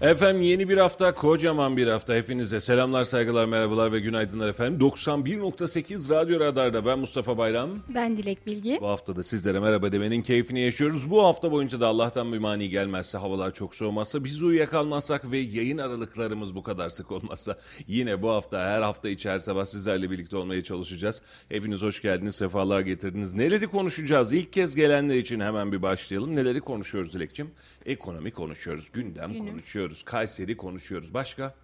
Efendim yeni bir hafta, kocaman bir hafta. Hepinize selamlar, saygılar, merhabalar ve günaydınlar efendim. 91.8 Radyo Radar'da ben Mustafa Bayram. Ben Dilek Bilgi. Bu hafta da sizlere merhaba demenin keyfini yaşıyoruz. Bu hafta boyunca da Allah'tan bir mani gelmezse, havalar çok soğumazsa, biz uyuyakalmazsak ve yayın aralıklarımız bu kadar sık olmazsa yine bu hafta her hafta içi her sabah sizlerle birlikte olmaya çalışacağız. Hepiniz hoş geldiniz, sefalar getirdiniz. Neleri konuşacağız? İlk kez gelenler için hemen bir başlayalım. Neleri konuşuyoruz Dilekçim? Ekonomi konuşuyoruz, gündem Günüm. konuşuyoruz, Kayseri konuşuyoruz. Başka?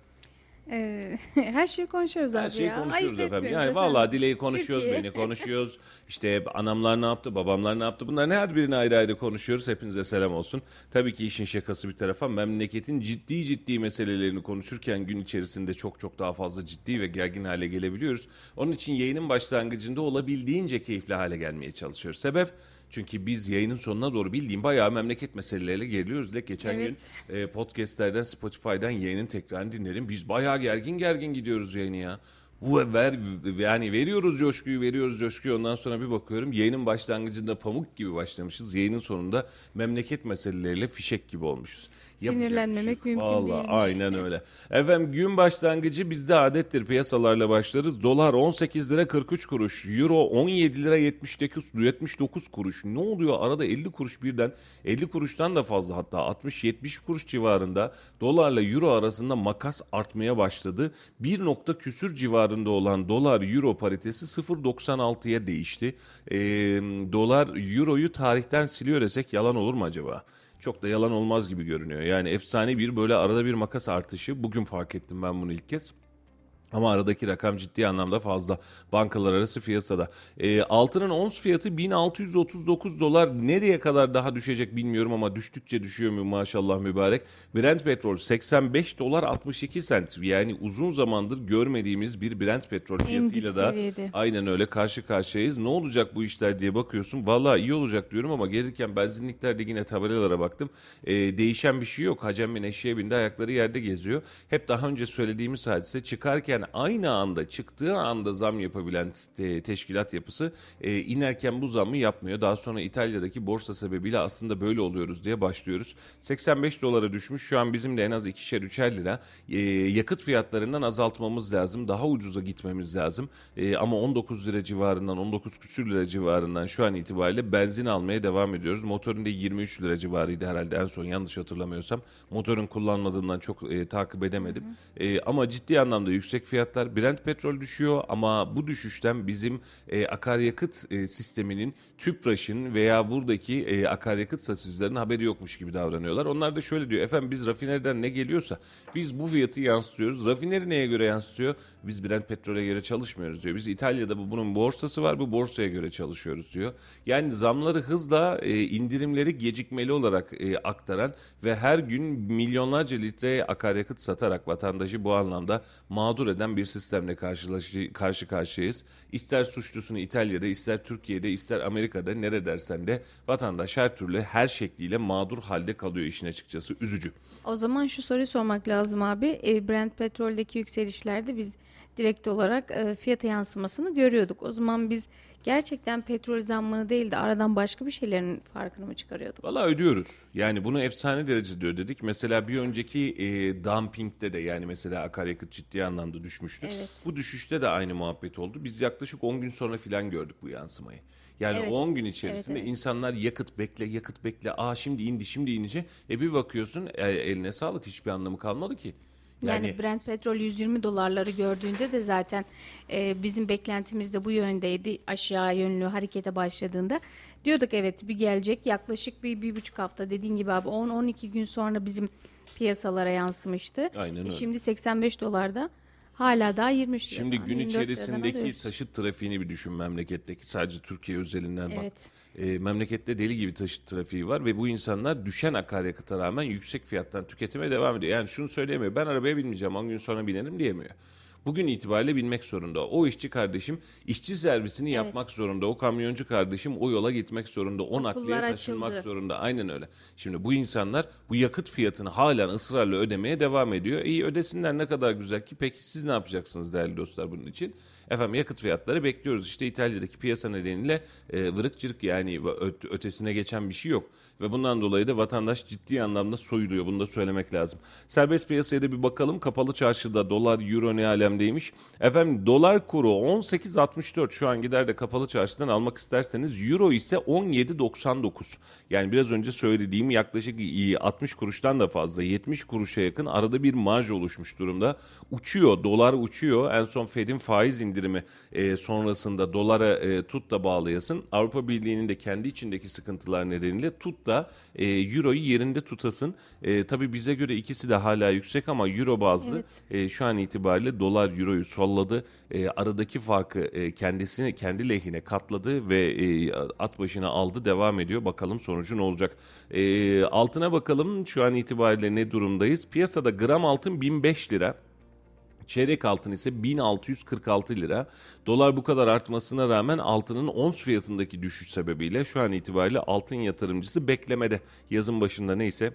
Ee, her şeyi konuşuyoruz Her abi şeyi ya. konuşuyoruz Ayıp efendim. Yani vallahi dileği konuşuyoruz, beni konuşuyoruz. İşte anamlar ne yaptı, babamlar ne yaptı. Bunların her birini ayrı ayrı konuşuyoruz. Hepinize selam olsun. Tabii ki işin şakası bir tarafa memleketin ciddi ciddi meselelerini konuşurken gün içerisinde çok çok daha fazla ciddi ve gergin hale gelebiliyoruz. Onun için yayının başlangıcında olabildiğince keyifli hale gelmeye çalışıyoruz. Sebep çünkü biz yayının sonuna doğru bildiğim bayağı memleket meseleleriyle geliyoruz. Dilek geçen Evet. gün e, podcastlerden, Spotify'dan yayının tekrarını dinlerim. Biz bayağı gergin gergin gidiyoruz yayını ya. Bu ver yani veriyoruz coşkuyu, veriyoruz coşkuyu. Ondan sonra bir bakıyorum yayının başlangıcında pamuk gibi başlamışız. Yayının sonunda memleket meseleleriyle fişek gibi olmuşuz. Bir Sinirlenmemek şey mümkün Vallahi değilmiş. aynen öyle. Efendim gün başlangıcı bizde adettir piyasalarla başlarız. Dolar 18 lira 43 kuruş. Euro 17 lira 79, 79 kuruş. Ne oluyor arada 50 kuruş birden 50 kuruştan da fazla hatta 60-70 kuruş civarında dolarla euro arasında makas artmaya başladı. Bir nokta küsür civarında olan dolar euro paritesi 0.96'ya değişti. Ee, dolar euroyu tarihten siliyor desek yalan olur mu acaba? Çok da yalan olmaz gibi görünüyor. Yani efsane bir böyle arada bir makas artışı. Bugün fark ettim ben bunu ilk kez. Ama aradaki rakam ciddi anlamda fazla. Bankalar arası piyasada. E, altının ons fiyatı 1639 dolar. Nereye kadar daha düşecek bilmiyorum ama düştükçe düşüyor mu maşallah mübarek. Brent petrol 85 dolar 62 sent. Yani uzun zamandır görmediğimiz bir Brent petrol fiyatıyla da seviyede. aynen öyle karşı karşıyayız. Ne olacak bu işler diye bakıyorsun. Vallahi iyi olacak diyorum ama gelirken benzinliklerde yine tabelalara baktım. E, değişen bir şey yok. Hacem bin eşeğe bindi ayakları yerde geziyor. Hep daha önce söylediğimiz hadise çıkarken aynı anda çıktığı anda zam yapabilen te- teşkilat yapısı e, inerken bu zammı yapmıyor. Daha sonra İtalya'daki borsa sebebiyle aslında böyle oluyoruz diye başlıyoruz. 85 dolara düşmüş. Şu an bizim de en az ikişer üçer lira e, yakıt fiyatlarından azaltmamız lazım. Daha ucuza gitmemiz lazım. E, ama 19 lira civarından 19 küsür lira civarından şu an itibariyle benzin almaya devam ediyoruz. Motorun da 23 lira civarıydı herhalde en son yanlış hatırlamıyorsam. Motorun kullanmadığımdan çok e, takip edemedim. E, ama ciddi anlamda yüksek fiyatlar. Brent petrol düşüyor ama bu düşüşten bizim e, akaryakıt e, sisteminin TÜPRAŞ'ın veya buradaki e, akaryakıt satıcılarının haberi yokmuş gibi davranıyorlar. Onlar da şöyle diyor. Efendim biz rafineriden ne geliyorsa biz bu fiyatı yansıtıyoruz. Rafineri neye göre yansıtıyor? Biz Brent petrole göre çalışmıyoruz diyor. Biz İtalya'da bu bunun borsası var. Bu borsaya göre çalışıyoruz diyor. Yani zamları hızla e, indirimleri gecikmeli olarak e, aktaran ve her gün milyonlarca litre akaryakıt satarak vatandaşı bu anlamda mağdur eden bir sistemle karşılaşı, karşı karşıyayız. İster suçlusunu İtalya'da, ister Türkiye'de, ister Amerika'da nere dersen de vatandaş her türlü her şekliyle mağdur halde kalıyor işin açıkçası. Üzücü. O zaman şu soruyu sormak lazım abi. E, Brent petroldeki yükselişlerde biz direkt olarak e, fiyata yansımasını görüyorduk. O zaman biz gerçekten petrol zammını değil de aradan başka bir şeylerin farkını mı çıkarıyorduk? Valla ödüyoruz. Yani bunu efsane derecede ödedik. Mesela bir önceki e, dumpingde de yani mesela akaryakıt ciddi anlamda düşmüştü. Evet. Bu düşüşte de aynı muhabbet oldu. Biz yaklaşık 10 gün sonra filan gördük bu yansımayı. Yani Evet. 10 gün içerisinde Evet, evet. insanlar yakıt bekle, yakıt bekle. Aa şimdi indi, şimdi inince. E bir bakıyorsun e, eline sağlık hiçbir anlamı kalmadı ki. Yani, Brent petrol 120 dolarları gördüğünde de zaten e, bizim beklentimiz de bu yöndeydi. Aşağı yönlü harekete başladığında Diyorduk evet bir gelecek yaklaşık bir, bir buçuk hafta dediğin gibi abi 10-12 gün sonra bizim piyasalara yansımıştı. Aynen E öyle. Şimdi 85 dolarda hala daha 23 lira. Şimdi gün 24 liradan içerisindeki taşıt trafiğini bir düşün memleketteki sadece Türkiye özelinden bak. Evet. E, memlekette deli gibi taşıt trafiği var ve bu insanlar düşen akaryakıta rağmen yüksek fiyattan tüketime devam ediyor. Yani şunu söyleyemiyor ben arabaya binmeyeceğim 10 gün sonra binerim diyemiyor. Bugün itibariyle binmek zorunda. O işçi kardeşim işçi servisini yapmak zorunda. O kamyoncu kardeşim o yola gitmek zorunda. O nakliye taşınmak açıldı. zorunda. Aynen öyle. Şimdi bu insanlar bu yakıt fiyatını halen ısrarla ödemeye devam ediyor. İyi ödesinler ne kadar güzel ki. Peki siz ne yapacaksınız değerli dostlar bunun için? Efendim yakıt fiyatları bekliyoruz. İşte İtalya'daki piyasa nedeniyle e, vırık cırık yani ötesine geçen bir şey yok. Ve bundan dolayı da vatandaş ciddi anlamda soyuluyor. Bunu da söylemek lazım. Serbest piyasaya da bir bakalım. Kapalı çarşıda dolar, euro ne alemdeymiş. Efendim dolar kuru 18.64 şu an gider de kapalı çarşıdan almak isterseniz. Euro ise 17.99. Yani biraz önce söylediğim yaklaşık e, 60 kuruştan da fazla 70 kuruşa yakın arada bir marj oluşmuş durumda. Uçuyor dolar uçuyor. En son Fed'in faiz indirimi e, sonrasında dolara e, tut da bağlayasın. Avrupa Birliği'nin de kendi içindeki sıkıntılar nedeniyle tut da e, euroyu yerinde tutasın. E, tabii bize göre ikisi de hala yüksek ama euro bazlı Evet. e, şu an itibariyle dolar euroyu solladı. E, aradaki farkı e, kendisini kendi lehine katladı ve e, at başına aldı devam ediyor. Bakalım sonucu ne olacak. E, altına bakalım şu an itibariyle ne durumdayız. Piyasada gram altın 1005 lira. Çeyrek altın ise 1646 lira. Dolar bu kadar artmasına rağmen altının ons fiyatındaki düşüş sebebiyle şu an itibariyle altın yatırımcısı beklemede. Yazın başında neyse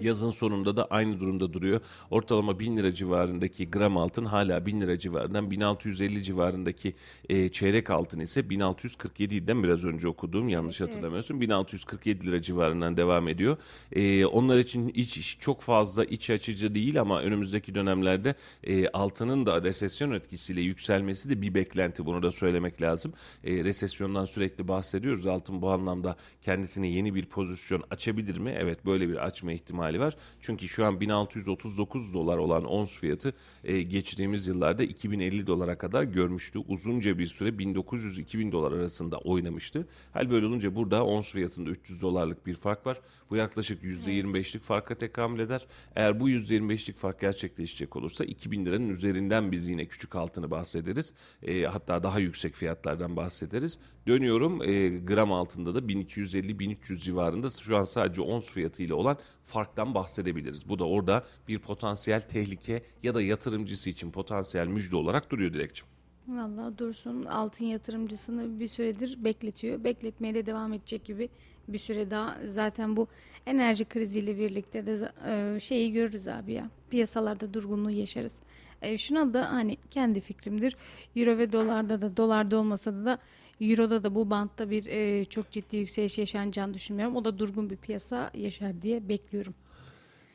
Yazın sonunda da aynı durumda duruyor. Ortalama 1000 lira civarındaki gram altın hala 1000 lira civarından 1650 civarındaki e, çeyrek altın ise 1647 'den biraz önce okuduğum yanlış Evet, hatırlamıyorsun. 1647 lira civarından devam ediyor. E, onlar için iç çok fazla iç açıcı değil ama önümüzdeki dönemlerde e, altının da resesyon etkisiyle yükselmesi de bir beklenti. Bunu da söylemek lazım. E, resesyondan sürekli bahsediyoruz. Altın bu anlamda kendisine yeni bir pozisyon açabilir mi? Evet böyle bir açma ihtimali var. Çünkü şu an 1639 dolar olan ons fiyatı e, geçtiğimiz yıllarda 2050 dolara kadar görmüştü. Uzunca bir süre 1900-2000 dolar arasında oynamıştı. Hal böyle olunca burada ons fiyatında 300 dolarlık bir fark var. Bu yaklaşık %25'lik farka tekamül eder. Eğer bu %25'lik fark gerçekleşecek olursa 2000 liranın üzerinden biz yine küçük altını bahsederiz. E, hatta daha yüksek fiyatlardan bahsederiz. Dönüyorum e, gram altında da 1250-1300 civarında şu an sadece ons fiyatıyla olan farktan bahsedebiliriz. Bu da orada bir potansiyel tehlike ya da yatırımcısı için potansiyel müjde olarak duruyor Dilekçim. Vallahi Dursun altın yatırımcısını bir süredir bekletiyor. Bekletmeye de devam edecek gibi bir süre daha. Zaten bu enerji kriziyle birlikte de e, şeyi görürüz abi ya. Piyasalarda durgunluğu yaşarız. E, şuna da hani kendi fikrimdir. Euro ve dolarda da dolarda olmasa da Euro'da da bu bantta bir e, çok ciddi yükseliş yaşanacağını düşünmüyorum. O da durgun bir piyasa yaşar diye bekliyorum.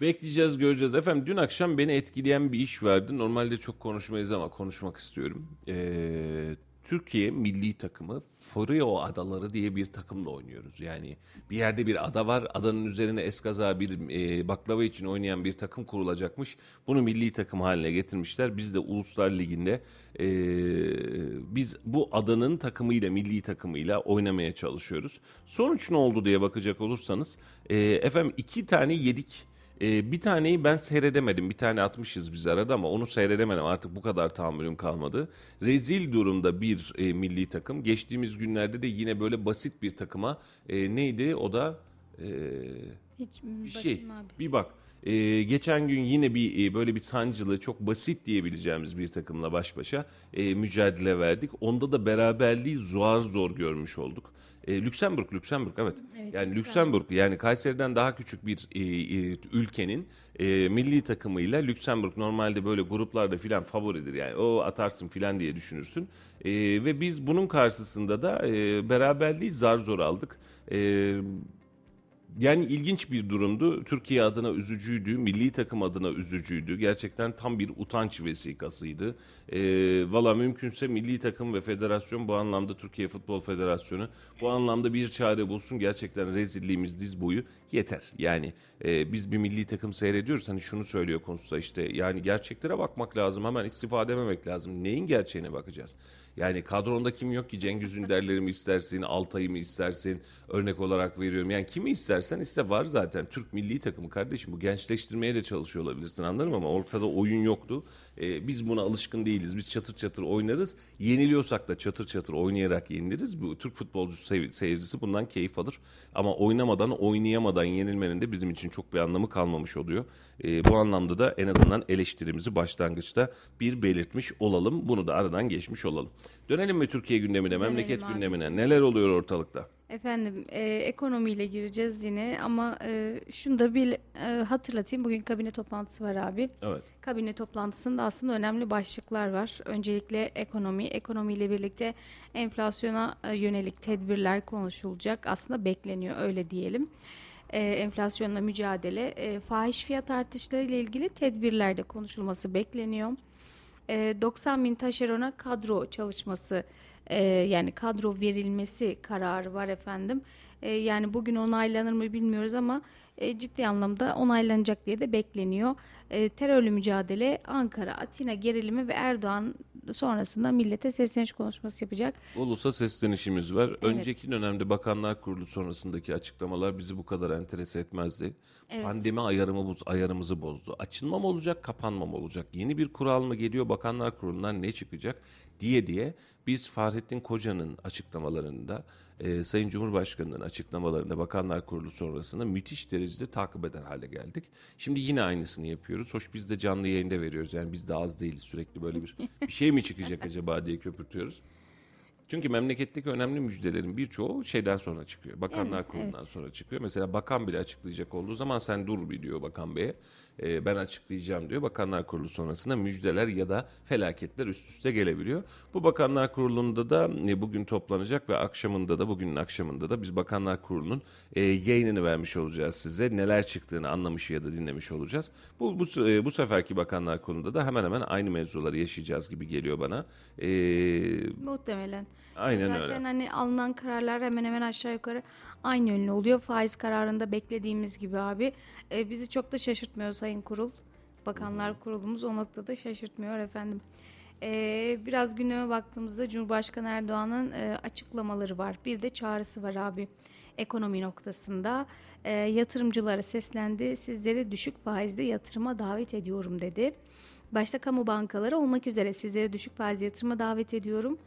Bekleyeceğiz göreceğiz. Efendim dün akşam beni etkileyen bir iş vardı. Normalde çok konuşmayız ama konuşmak istiyorum. Ee, Türkiye milli takımı Faroe Adaları diye bir takımla oynuyoruz. Yani bir yerde bir ada var. Adanın üzerine eskaza bir e, baklava için oynayan bir takım kurulacakmış. Bunu milli takım haline getirmişler. Biz de Uluslar Ligi'nde e, biz bu adanın takımıyla milli takımıyla oynamaya çalışıyoruz. Sonuç ne oldu diye bakacak olursanız e, efendim iki tane yedik. Ee, bir taneyi ben seyredemedim. Bir tane atmışız biz arada ama onu seyredemedim. Artık bu kadar tahammülüm kalmadı. Rezil durumda bir e, milli takım. Geçtiğimiz günlerde de yine böyle basit bir takıma e, neydi o da e, Hiç bir şey. Bir bak. E, geçen gün yine bir e, böyle bir sancılı çok basit diyebileceğimiz bir takımla baş başa e, mücadele verdik. Onda da beraberliği zor zor görmüş olduk. E, Lüksemburg, Lüksemburg evet. Evet, yani Lüksemburg. Lüksemburg yani Kayseri'den daha küçük bir e, e, ülkenin e, milli takımıyla Lüksemburg normalde böyle gruplarda filan favoridir yani o atarsın filan diye düşünürsün. E, ve biz bunun karşısında da e, beraberliği zar zor aldık. E, Yani ilginç bir durumdu. Türkiye adına üzücüydü, milli takım adına üzücüydü. Gerçekten tam bir utanç vesikasıydı. Ee, Valla mümkünse milli takım ve federasyon bu anlamda Türkiye Futbol Federasyonu bu anlamda bir çare bulsun. Gerçekten rezilliğimiz diz boyu yeter. Yani e, biz bir milli takım seyrediyoruz. Hani şunu söylüyor konusta işte yani gerçeklere bakmak lazım. Hemen istifa dememek lazım. Neyin gerçeğine bakacağız? Yani kadronda kim yok ki Cengiz Ünderleri mi istersin, Altay'ı mı istersin? Örnek olarak veriyorum. Yani kimi istersen iste var zaten. Türk milli takımı kardeşim bu gençleştirmeye de çalışıyor olabilirsin anlarım ama ortada oyun yoktu. Ee, biz buna alışkın değiliz. Biz çatır çatır oynarız. Yeniliyorsak da çatır çatır oynayarak yeniliriz. Bu Türk futbolcusu sey- seyircisi bundan keyif alır. Ama oynamadan, oynayamadan yenilmenin de bizim için çok bir anlamı kalmamış oluyor. Ee, bu anlamda da en azından eleştirimizi başlangıçta bir belirtmiş olalım. Bunu da aradan geçmiş olalım. Dönelim mi Türkiye gündemine, memleket abi. gündemine? Neler oluyor ortalıkta? Efendim e, ekonomiyle gireceğiz yine ama e, şunu da bir e, hatırlatayım. Bugün kabine toplantısı var abi. Evet. Kabine toplantısında aslında önemli başlıklar var. Öncelikle ekonomi, ekonomiyle birlikte enflasyona e, yönelik tedbirler konuşulacak. Aslında bekleniyor öyle diyelim. E, enflasyonla mücadele, e, fahiş fiyat artışları ile ilgili tedbirler de konuşulması bekleniyor. E, 90 bin taşerona kadro çalışması e, yani kadro verilmesi kararı var efendim. E, yani bugün onaylanır mı bilmiyoruz ama e, ciddi anlamda onaylanacak diye de bekleniyor. E, terörle mücadele Ankara, Atina gerilimi ve Erdoğan sonrasında millete sesleniş konuşması yapacak. Ulus'a seslenişimiz var. Önceki dönemde Bakanlar Kurulu sonrasındaki açıklamalar bizi bu kadar enterese etmezdi. Pandemi ayarımı ayarımızı bozdu. Açılma mı olacak, kapanma mı olacak? Yeni bir kural mı geliyor, Bakanlar Kurulu'ndan ne çıkacak diye diye biz Fahrettin Koca'nın açıklamalarında, e, Sayın Cumhurbaşkanı'nın açıklamalarında Bakanlar Kurulu sonrasında müthiş derecede takip eder hale geldik. Şimdi yine aynısını yapıyoruz. Hoş biz de canlı yayında veriyoruz. Yani biz de az değiliz. Sürekli böyle bir bir şey mi çıkacak acaba diye köpürtüyoruz. Çünkü memleketteki önemli müjdelerin birçoğu şeyden sonra çıkıyor. Bakanlar Evet, Kurulu'ndan evet. sonra çıkıyor. Mesela bakan bile açıklayacak olduğu zaman sen dur bir diyor bakan beye. Ee, ben açıklayacağım diyor. Bakanlar Kurulu sonrasında müjdeler ya da felaketler üst üste gelebiliyor. Bu Bakanlar Kurulu'nda da e, bugün toplanacak ve akşamında da bugünün akşamında da biz Bakanlar Kurulu'nun e, yayınını vermiş olacağız size. Neler çıktığını anlamış ya da dinlemiş olacağız. Bu bu, e, bu seferki Bakanlar Kurulu'nda da hemen hemen aynı mevzuları yaşayacağız gibi geliyor bana. Ee, Muhtemelen. Aynen Zaten öyle. hani alınan kararlar hemen hemen aşağı yukarı aynı yönlü oluyor. Faiz kararında beklediğimiz gibi abi. E, bizi çok da şaşırtmıyor Sayın Kurul. Bakanlar Kurulumuz o noktada şaşırtmıyor efendim. E, biraz gündeme baktığımızda Cumhurbaşkanı Erdoğan'ın e, açıklamaları var. Bir de çağrısı var abi ekonomi noktasında. E, yatırımcılara seslendi. Sizleri düşük faizde yatırıma davet ediyorum dedi. Başta kamu bankaları olmak üzere sizleri düşük faizli yatırıma davet ediyorum.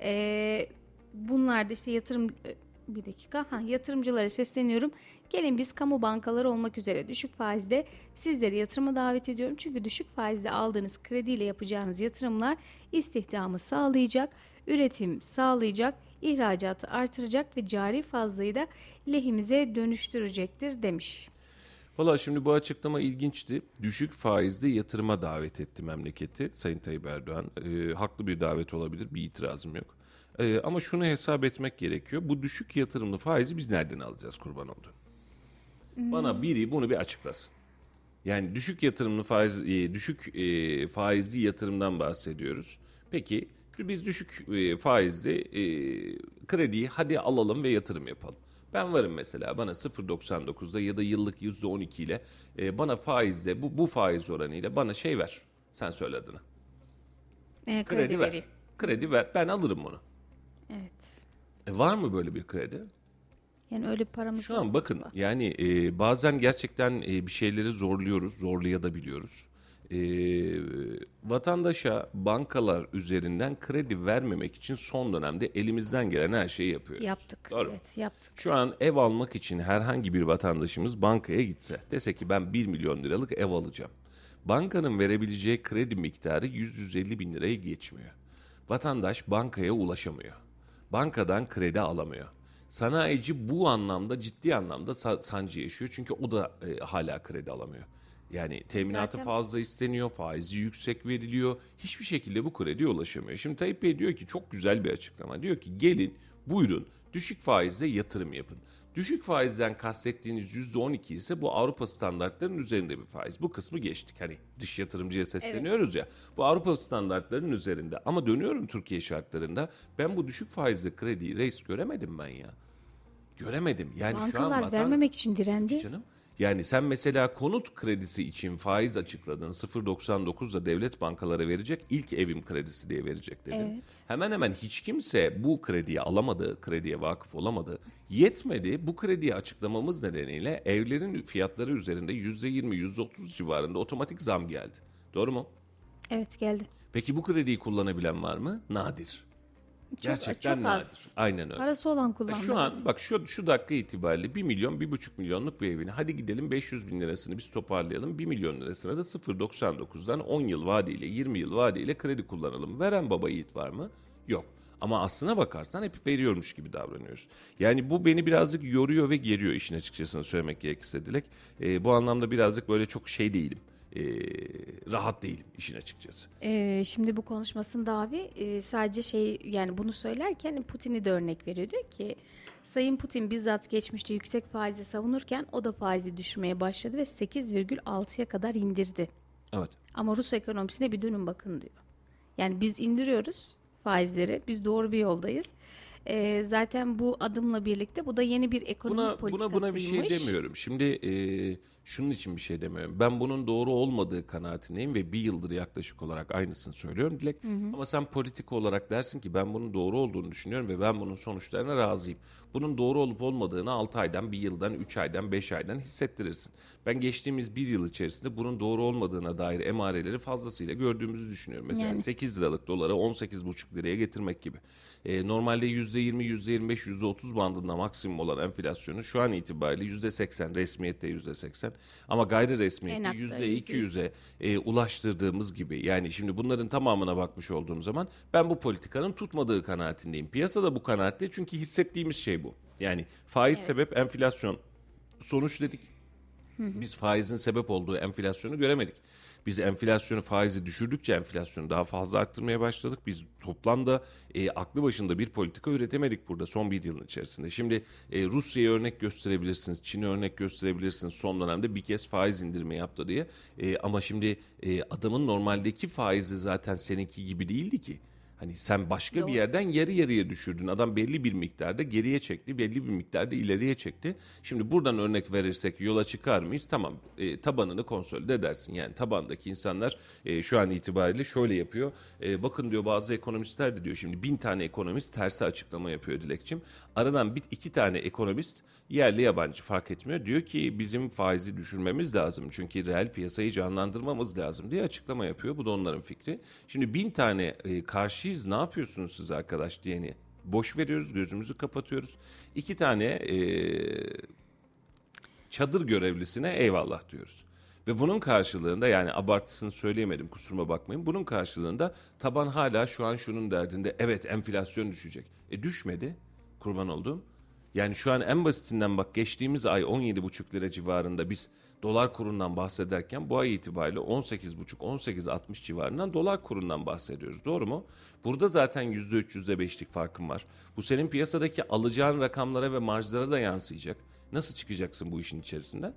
Ee, bunlar da işte yatırım e, bir dakika ha, yatırımcılara sesleniyorum. Gelin biz kamu bankaları olmak üzere düşük faizde sizleri yatırıma davet ediyorum. Çünkü düşük faizde aldığınız krediyle yapacağınız yatırımlar istihdamı sağlayacak, üretim sağlayacak, ihracatı artıracak ve cari fazlayı da lehimize dönüştürecektir demiş. Valla şimdi bu açıklama ilginçti. Düşük faizli yatırıma davet etti memleketi Sayın Tayyip Erdoğan. Ee, haklı bir davet olabilir, bir itirazım yok. Ee, ama şunu hesap etmek gerekiyor. Bu düşük yatırımlı faizi biz nereden alacağız kurban oldu? Bana biri bunu bir açıklasın. Yani düşük yatırımlı faiz, e, düşük e, faizli yatırımdan bahsediyoruz. Peki biz düşük e, faizli e, krediyi hadi alalım ve yatırım yapalım. Ben varım mesela bana 0.99'da ya da yıllık %12 ile e, bana faizle bu, bu faiz oranıyla bana şey ver. Sen söyle adını. Ee, Kredi, ver. Kredi ver. Ben alırım bunu. Evet. E, var mı böyle bir kredi? Yani öyle bir paramız Şu an bakın yani e, bazen gerçekten e, bir şeyleri zorluyoruz, zorlayabiliyoruz. E, vatandaşa bankalar üzerinden kredi vermemek için son dönemde elimizden gelen her şeyi yapıyoruz. Yaptık. Doğru? Evet yaptık. Şu an ev almak için herhangi bir vatandaşımız bankaya gitse dese ki ben 1 milyon liralık ev alacağım. Bankanın verebileceği kredi miktarı 100-150 bin lirayı geçmiyor. Vatandaş bankaya ulaşamıyor. Bankadan kredi alamıyor. Sanayici bu anlamda ciddi anlamda sa- sancı yaşıyor çünkü o da e, hala kredi alamıyor. Yani teminatı Zaten- fazla isteniyor, faizi yüksek veriliyor. Hiçbir şekilde bu krediye ulaşamıyor. Şimdi Tayyip Bey diyor ki çok güzel bir açıklama. Diyor ki gelin buyurun düşük faizle yatırım yapın. Düşük faizden kastettiğiniz %12 ise bu Avrupa standartlarının üzerinde bir faiz. Bu kısmı geçtik. Hani dış yatırımcıya sesleniyoruz ya. Bu Avrupa standartlarının üzerinde. Ama dönüyorum Türkiye şartlarında. Ben bu düşük faizli krediyi reis göremedim ben ya. Göremedim. Yani şu an Bankalar vatan- vermemek için direndi. Canım. Yani sen mesela konut kredisi için faiz açıkladın. 0.99'da devlet bankalara verecek ilk evim kredisi diye verecek dedin. Evet. Hemen hemen hiç kimse bu krediyi alamadı, krediye vakıf olamadı. Yetmedi. Bu krediyi açıklamamız nedeniyle evlerin fiyatları üzerinde %20, %30 civarında otomatik zam geldi. Doğru mu? Evet geldi. Peki bu krediyi kullanabilen var mı? Nadir. Gerçekten çok nadir. az. Aynen öyle. Parası olan kullandı. Şu an bak şu şu dakika itibariyle 1 milyon 1,5 milyonluk bir evini hadi gidelim 500 bin lirasını biz toparlayalım 1 milyon lirasına da 0.99'dan 10 yıl vadeyle 20 yıl vadeyle kredi kullanalım. Veren baba yiğit var mı? Yok. Ama aslına bakarsan hep veriyormuş gibi davranıyoruz. Yani bu beni birazcık yoruyor ve geriyor işin açıkçası söylemek gerekirse Dilek. Ee, bu anlamda birazcık böyle çok şey değilim. Ee, rahat değilim işin açıkçası. Ee, şimdi bu konuşmasında abi e, sadece şey yani bunu söylerken Putin'i de örnek veriyor. Diyor ki Sayın Putin bizzat geçmişte yüksek faizi savunurken o da faizi düşürmeye başladı ve 8,6'ya kadar indirdi. Evet. Ama Rus ekonomisine bir dönün bakın diyor. Yani biz indiriyoruz faizleri. Biz doğru bir yoldayız. Ee, zaten bu adımla birlikte bu da yeni bir ekonomi buna, buna politikasıymış. buna bir şey demiyorum. Şimdi e, şunun için bir şey demiyorum. Ben bunun doğru olmadığı kanaatindeyim ve bir yıldır yaklaşık olarak aynısını söylüyorum Dilek. Ama sen politik olarak dersin ki ben bunun doğru olduğunu düşünüyorum ve ben bunun sonuçlarına razıyım. Bunun doğru olup olmadığını 6 aydan, 1 yıldan, 3 aydan, 5 aydan hissettirirsin. Ben geçtiğimiz bir yıl içerisinde bunun doğru olmadığına dair emareleri fazlasıyla gördüğümüzü düşünüyorum. Mesela Yani. 8 liralık doları 18,5 liraya getirmek gibi. E, normalde %20, %25, %30 bandında maksimum olan enflasyonu şu an itibariyle %80, resmiyette %80 ama gayri resmiyette En hakta %200'e e, ulaştırdığımız gibi. Yani şimdi bunların tamamına bakmış olduğum zaman ben bu politikanın tutmadığı kanaatindeyim. Piyasada bu kanaatte çünkü hissettiğimiz şey bu. Yani faiz sebep enflasyon sonuç dedik. Biz faizin sebep olduğu enflasyonu göremedik. Biz enflasyonu faizi düşürdükçe enflasyonu daha fazla arttırmaya başladık. Biz toplamda e, aklı başında bir politika üretemedik burada son bir yılın içerisinde. Şimdi e, Rusya'ya örnek gösterebilirsiniz, Çin'e örnek gösterebilirsiniz son dönemde bir kez faiz indirme yaptı diye. E, ama şimdi e, adamın normaldeki faizi zaten seninki gibi değildi ki. Hani sen başka Doğru. bir yerden yarı yarıya düşürdün. Adam belli bir miktarda geriye çekti, belli bir miktarda ileriye çekti. Şimdi buradan örnek verirsek yola çıkar mıyız? Tamam, e, tabanını konsolide edersin. Yani tabandaki insanlar e, şu an itibariyle şöyle yapıyor. E, bakın diyor bazı ekonomistler de diyor şimdi bin tane ekonomist tersi açıklama yapıyor Dilekçim. Aradan bir iki tane ekonomist yerli yabancı fark etmiyor. Diyor ki bizim faizi düşürmemiz lazım. Çünkü reel piyasayı canlandırmamız lazım diye açıklama yapıyor. Bu da onların fikri. Şimdi bin tane e, karşıyız ne yapıyorsunuz siz arkadaş diyeni boş veriyoruz gözümüzü kapatıyoruz. İki tane e, çadır görevlisine eyvallah diyoruz. Ve bunun karşılığında yani abartısını söyleyemedim kusuruma bakmayın. Bunun karşılığında taban hala şu an şunun derdinde evet enflasyon düşecek. E düşmedi kurban olduğum. Yani şu an en basitinden bak geçtiğimiz ay 17,5 lira civarında biz dolar kurundan bahsederken bu ay itibariyle 18,5-18,60 civarından dolar kurundan bahsediyoruz. Doğru mu? Burada zaten %3 %5'lik farkın var. Bu senin piyasadaki alacağın rakamlara ve marjlara da yansıyacak. Nasıl çıkacaksın bu işin içerisinden?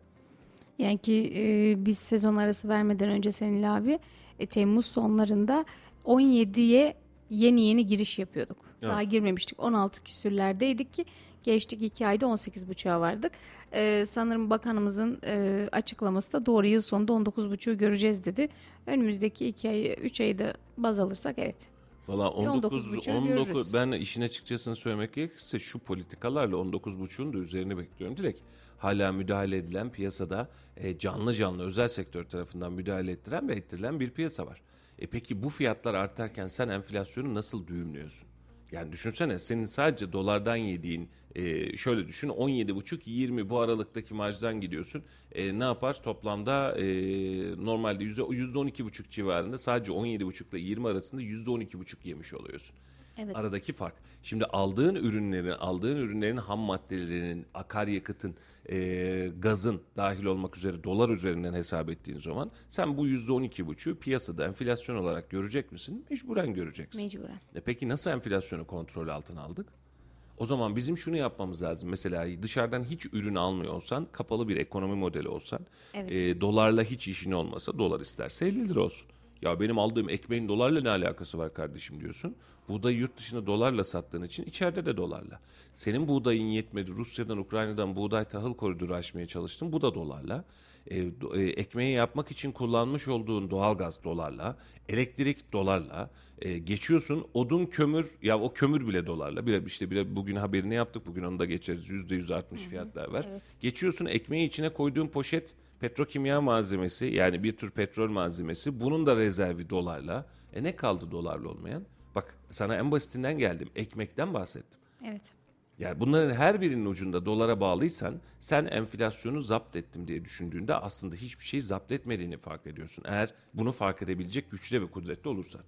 Yani ki e, biz sezon arası vermeden önce seninle abi e, Temmuz sonlarında 17'ye yeni yeni giriş yapıyorduk. Evet. Daha girmemiştik. 16 küsürlerdeydik ki geçtik 2 ayda 18.5'a vardık. E, sanırım bakanımızın e, açıklaması da doğru yıl sonunda 19.5'u göreceğiz dedi. Önümüzdeki 2 ayı 3 ayı da baz alırsak evet. Valla 19, 19,5'ü 19 görürüz. ben işin açıkçasını söylemek gerekirse şu politikalarla 19,5'un da üzerine bekliyorum. Direkt hala müdahale edilen piyasada e, canlı canlı özel sektör tarafından müdahale ettiren ve ettirilen bir piyasa var. E peki bu fiyatlar artarken sen enflasyonu nasıl düğümlüyorsun? Yani düşünsene senin sadece dolardan yediğin e, şöyle düşün 17,5-20 bu aralıktaki marjdan gidiyorsun. E, ne yapar? Toplamda e, normalde yüzde 12,5 civarında sadece 17,5 ile 20 arasında %12,5 yemiş oluyorsun. Evet. Aradaki fark. Şimdi aldığın ürünlerin, aldığın ürünlerin ham maddelerinin, akaryakıtın, e, gazın dahil olmak üzere dolar üzerinden hesap ettiğin zaman sen bu %12,5'u piyasada enflasyon olarak görecek misin? Mecburen göreceksin. Mecburen. E peki nasıl enflasyonu kontrol altına aldık? O zaman bizim şunu yapmamız lazım. Mesela dışarıdan hiç ürün almıyor olsan, kapalı bir ekonomi modeli olsan, Evet. e, dolarla hiç işin olmasa dolar isterse 50 lira olsun. Ya benim aldığım ekmeğin dolarla ne alakası var kardeşim diyorsun. Buğdayı yurt dışında dolarla sattığın için içeride de dolarla. Senin buğdayın yetmedi. Rusya'dan, Ukrayna'dan buğday tahıl koridoru açmaya çalıştın. Bu da dolarla. E, e, ekmeği yapmak için kullanmış olduğun doğalgaz dolarla, elektrik dolarla e, geçiyorsun. Odun, kömür, ya o kömür bile dolarla. Bir, işte bir, bugün haberini yaptık. Bugün onu da geçeriz. Yüzde yüz artmış fiyatlar var. evet. Geçiyorsun ekmeği içine koyduğun poşet petrokimya malzemesi yani bir tür petrol malzemesi. Bunun da rezervi dolarla. E ne kaldı dolarla olmayan? Bak sana en basitinden geldim. Ekmekten bahsettim. Evet. Yani bunların her birinin ucunda dolara bağlıysan sen enflasyonu zapt ettim diye düşündüğünde aslında hiçbir şeyi zapt etmediğini fark ediyorsun. Eğer bunu fark edebilecek güçte ve kudretli olursan.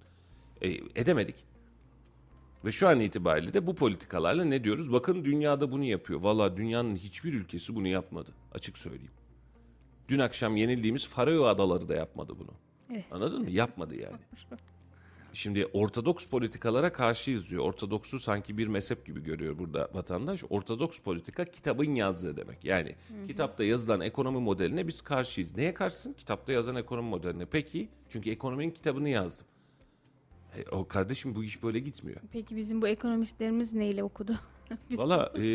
E, edemedik. Ve şu an itibariyle de bu politikalarla ne diyoruz? Bakın dünyada bunu yapıyor. Valla dünyanın hiçbir ülkesi bunu yapmadı. Açık söyleyeyim. Dün akşam yenildiğimiz Faroe Adaları da yapmadı bunu. Evet. Anladın mı? Yapmadı yani. Şimdi ortodoks politikalara karşıyız diyor. Ortodoksu sanki bir mezhep gibi görüyor burada vatandaş. Ortodoks politika kitabın yazdığı demek. Yani kitapta yazılan ekonomi modeline biz karşıyız. Neye karşısın? Kitapta yazan ekonomi modeline. Peki çünkü ekonominin kitabını yazdım. E, o kardeşim bu iş böyle gitmiyor. Peki bizim bu ekonomistlerimiz neyle okudu? Valla e,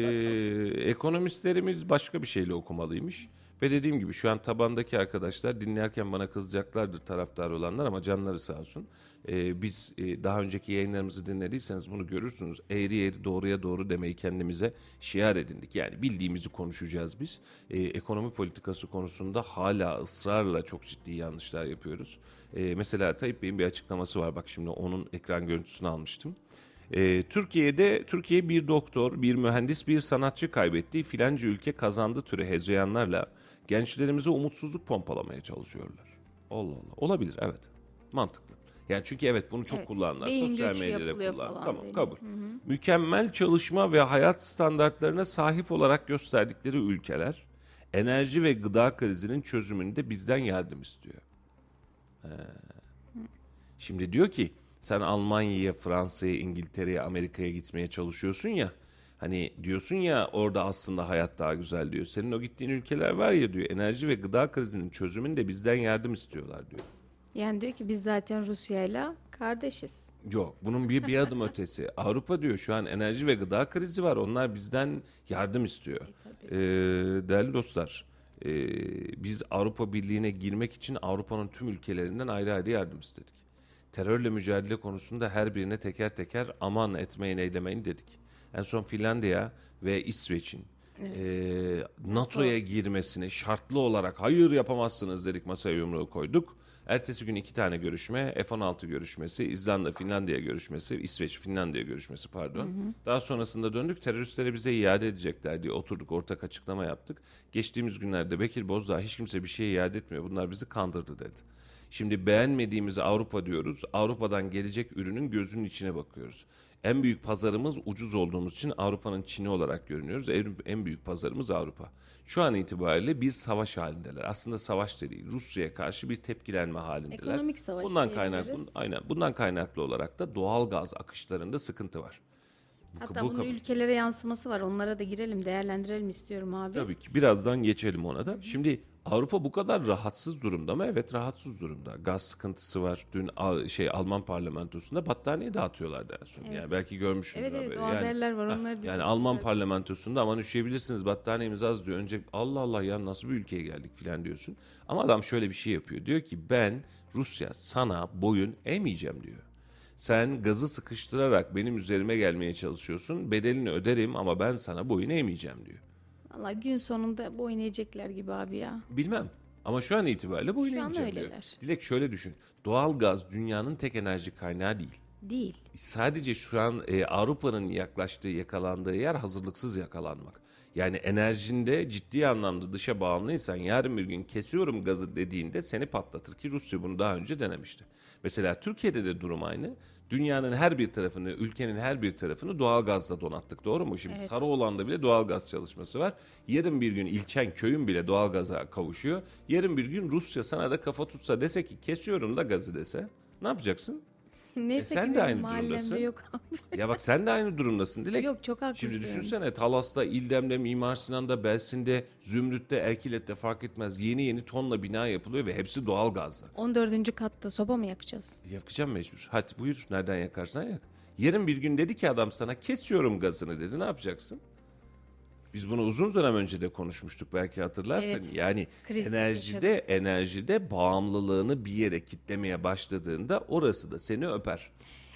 ekonomistlerimiz başka bir şeyle okumalıymış. Ve dediğim gibi şu an tabandaki arkadaşlar dinlerken bana kızacaklardır taraftar olanlar ama canları sağ olsun. E, biz e, daha önceki yayınlarımızı dinlediyseniz bunu görürsünüz. Eğri eğri doğruya doğru demeyi kendimize şiar edindik. Yani bildiğimizi konuşacağız biz. E, ekonomi politikası konusunda hala ısrarla çok ciddi yanlışlar yapıyoruz. E, mesela Tayyip Bey'in bir açıklaması var. Bak şimdi onun ekran görüntüsünü almıştım. Ee, Türkiye'de Türkiye bir doktor, bir mühendis, bir sanatçı kaybettiği filanca ülke kazandı türü hezeyanlarla gençlerimize umutsuzluk pompalamaya çalışıyorlar. Allah Allah. Olabilir evet. Mantıklı. Yani çünkü evet bunu çok Evet, kullandılar. beyin Sosyal medyada falan Tamam diye. kabul. Mükemmel çalışma ve hayat standartlarına sahip olarak gösterdikleri ülkeler enerji ve gıda krizinin çözümünde bizden yardım istiyor. Şimdi diyor ki sen Almanya'ya, Fransa'ya, İngiltere'ye, Amerika'ya gitmeye çalışıyorsun ya. Hani diyorsun ya orada aslında hayat daha güzel diyor. Senin o gittiğin ülkeler var ya diyor enerji ve gıda krizinin çözümünde bizden yardım istiyorlar diyor. Yani diyor ki biz zaten Rusya'yla kardeşiz. Yok bunun bir, bir adım ötesi. Avrupa diyor şu an enerji ve gıda krizi var. Onlar bizden yardım istiyor. tabii. Ee, değerli dostlar ee, biz Avrupa Birliği'ne girmek için Avrupa'nın tüm ülkelerinden ayrı ayrı yardım istedik. Terörle mücadele konusunda her birine teker teker aman etmeyin eylemeyin dedik. En son Finlandiya ve İsveç'in ee, NATO'ya girmesini şartlı olarak hayır yapamazsınız dedik masaya yumruğu koyduk. Ertesi gün iki tane görüşme, F-16 görüşmesi, İzlanda, Finlandiya görüşmesi, İsveç, Finlandiya görüşmesi pardon. Daha sonrasında döndük teröristlere bize iade edecekler diye oturduk ortak açıklama yaptık. Geçtiğimiz günlerde Bekir Bozdağ hiç kimse bir şey iade etmiyor bunlar bizi kandırdı dedi. Şimdi beğenmediğimiz Avrupa diyoruz. Avrupa'dan gelecek ürünün gözünün içine bakıyoruz. En büyük pazarımız ucuz olduğumuz için Avrupa'nın Çin'i olarak görünüyoruz. En, en büyük pazarımız Avrupa. Şu an itibariyle bir savaş halindeler. Aslında savaş da değil. Rusya'ya karşı bir tepkilenme halindeler. Ekonomik savaş Bundan kaynaklı aynen bundan kaynaklı olarak da doğal gaz akışlarında sıkıntı var. Hatta bu bunun ülkelere yansıması var. Onlara da girelim, değerlendirelim istiyorum abi. Tabii ki birazdan geçelim ona da. Şimdi Avrupa bu kadar rahatsız durumda mı? Evet rahatsız durumda. Gaz sıkıntısı var. Dün Al- şey Alman parlamentosunda battaniye dağıtıyorlardı en son. Yani belki görmüşsünüz Evet evet o Yani- haberler var onları yani diyeceğim. Alman parlamentosunda aman üşüyebilirsiniz battaniyemiz az diyor. Önce Allah Allah ya nasıl bir ülkeye geldik filan diyorsun. Ama adam şöyle bir şey yapıyor. Diyor ki ben Rusya sana boyun eğmeyeceğim diyor. Sen gazı sıkıştırarak benim üzerime gelmeye çalışıyorsun. Bedelini öderim ama ben sana boyun eğmeyeceğim diyor. Valla gün sonunda boyun eğecekler gibi abi ya. Bilmem. Ama şu an itibariyle boyun Şu an eğmeyeceğim diyor. öyleler. Dilek şöyle düşün. Doğal gaz dünyanın tek enerji kaynağı değil. Değil. Sadece şu an e, Avrupa'nın yaklaştığı, yakalandığı yer hazırlıksız yakalanmak. Yani enerjinde ciddi anlamda dışa bağımlıysan yarın bir gün kesiyorum gazı dediğinde seni patlatır ki Rusya bunu daha önce denemişti. Mesela Türkiye'de de durum aynı. Dünyanın her bir tarafını, ülkenin her bir tarafını doğal gazla donattık doğru mu? Şimdi Evet. Sarıoğlan'da bile doğal gaz çalışması var. Yarın bir gün ilçen köyün bile doğal gaza kavuşuyor. Yarın bir gün Rusya sana da kafa tutsa dese ki kesiyorum da gazı dese ne yapacaksın? Neyse E sen ki de benim aynı durumdasın. yok abi. Ya bak sen de aynı durumdasın Dilek. Yok, çok haklısın. Şimdi düşünsene Talas'ta, İldem'de, Mimar Sinan'da, Belsin'de, Zümrüt'te, Erkilet'te fark etmez. Yeni yeni tonla bina yapılıyor ve hepsi doğal gazla. 14. katta soba mı yakacağız? Yakacağım mecbur. Hadi buyur nereden yakarsan yak. Yarın bir gün dedi ki adam sana kesiyorum gazını dedi. Ne yapacaksın? Biz bunu uzun dönem önce de konuşmuştuk belki hatırlarsan. Evet. Yani Kriz enerjide enerjide bağımlılığını bir yere kitlemeye başladığında orası da seni öper.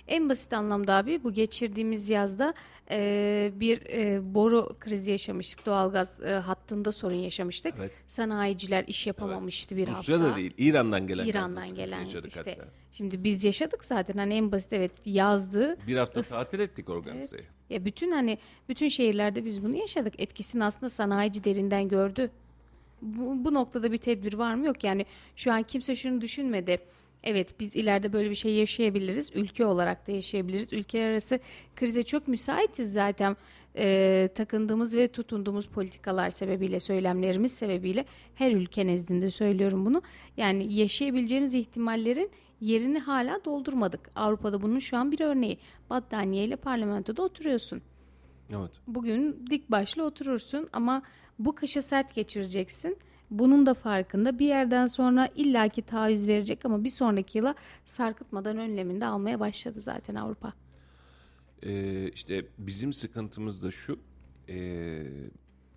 En basit anlamda abi bu geçirdiğimiz yazda e, bir e, boru krizi yaşamıştık. Doğalgaz e, hattında sorun yaşamıştık. Evet. Sanayiciler iş yapamamıştı bir hafta. Rusya'da değil, İran'dan gelen İran'dan gelen yaşadık işte. hatta. Şimdi biz yaşadık zaten hani en basit evet yazdı. Bir hafta Is- tatil ettik organizeyi. Ya bütün hani bütün şehirlerde biz bunu yaşadık. Etkisini aslında sanayici derinden gördü. Bu, bu noktada bir tedbir var mı? Yok yani şu an kimse şunu düşünmedi. Evet biz ileride böyle bir şey yaşayabiliriz. Ülke olarak da yaşayabiliriz. Ülkeler arası krize çok müsaitiz zaten. Ee, takındığımız ve tutunduğumuz politikalar sebebiyle, söylemlerimiz sebebiyle her ülke nezdinde söylüyorum bunu. Yani yaşayabileceğimiz ihtimallerin yerini hala doldurmadık. Avrupa'da bunun şu an bir örneği. Battaniyeyle parlamentoda oturuyorsun. Evet. Bugün dik başlı oturursun ama bu kışı sert geçireceksin. Bunun da farkında bir yerden sonra illaki taviz verecek ama bir sonraki yıla sarkıtmadan önlemini de almaya başladı zaten Avrupa. Ee, işte bizim sıkıntımız da şu. Ee,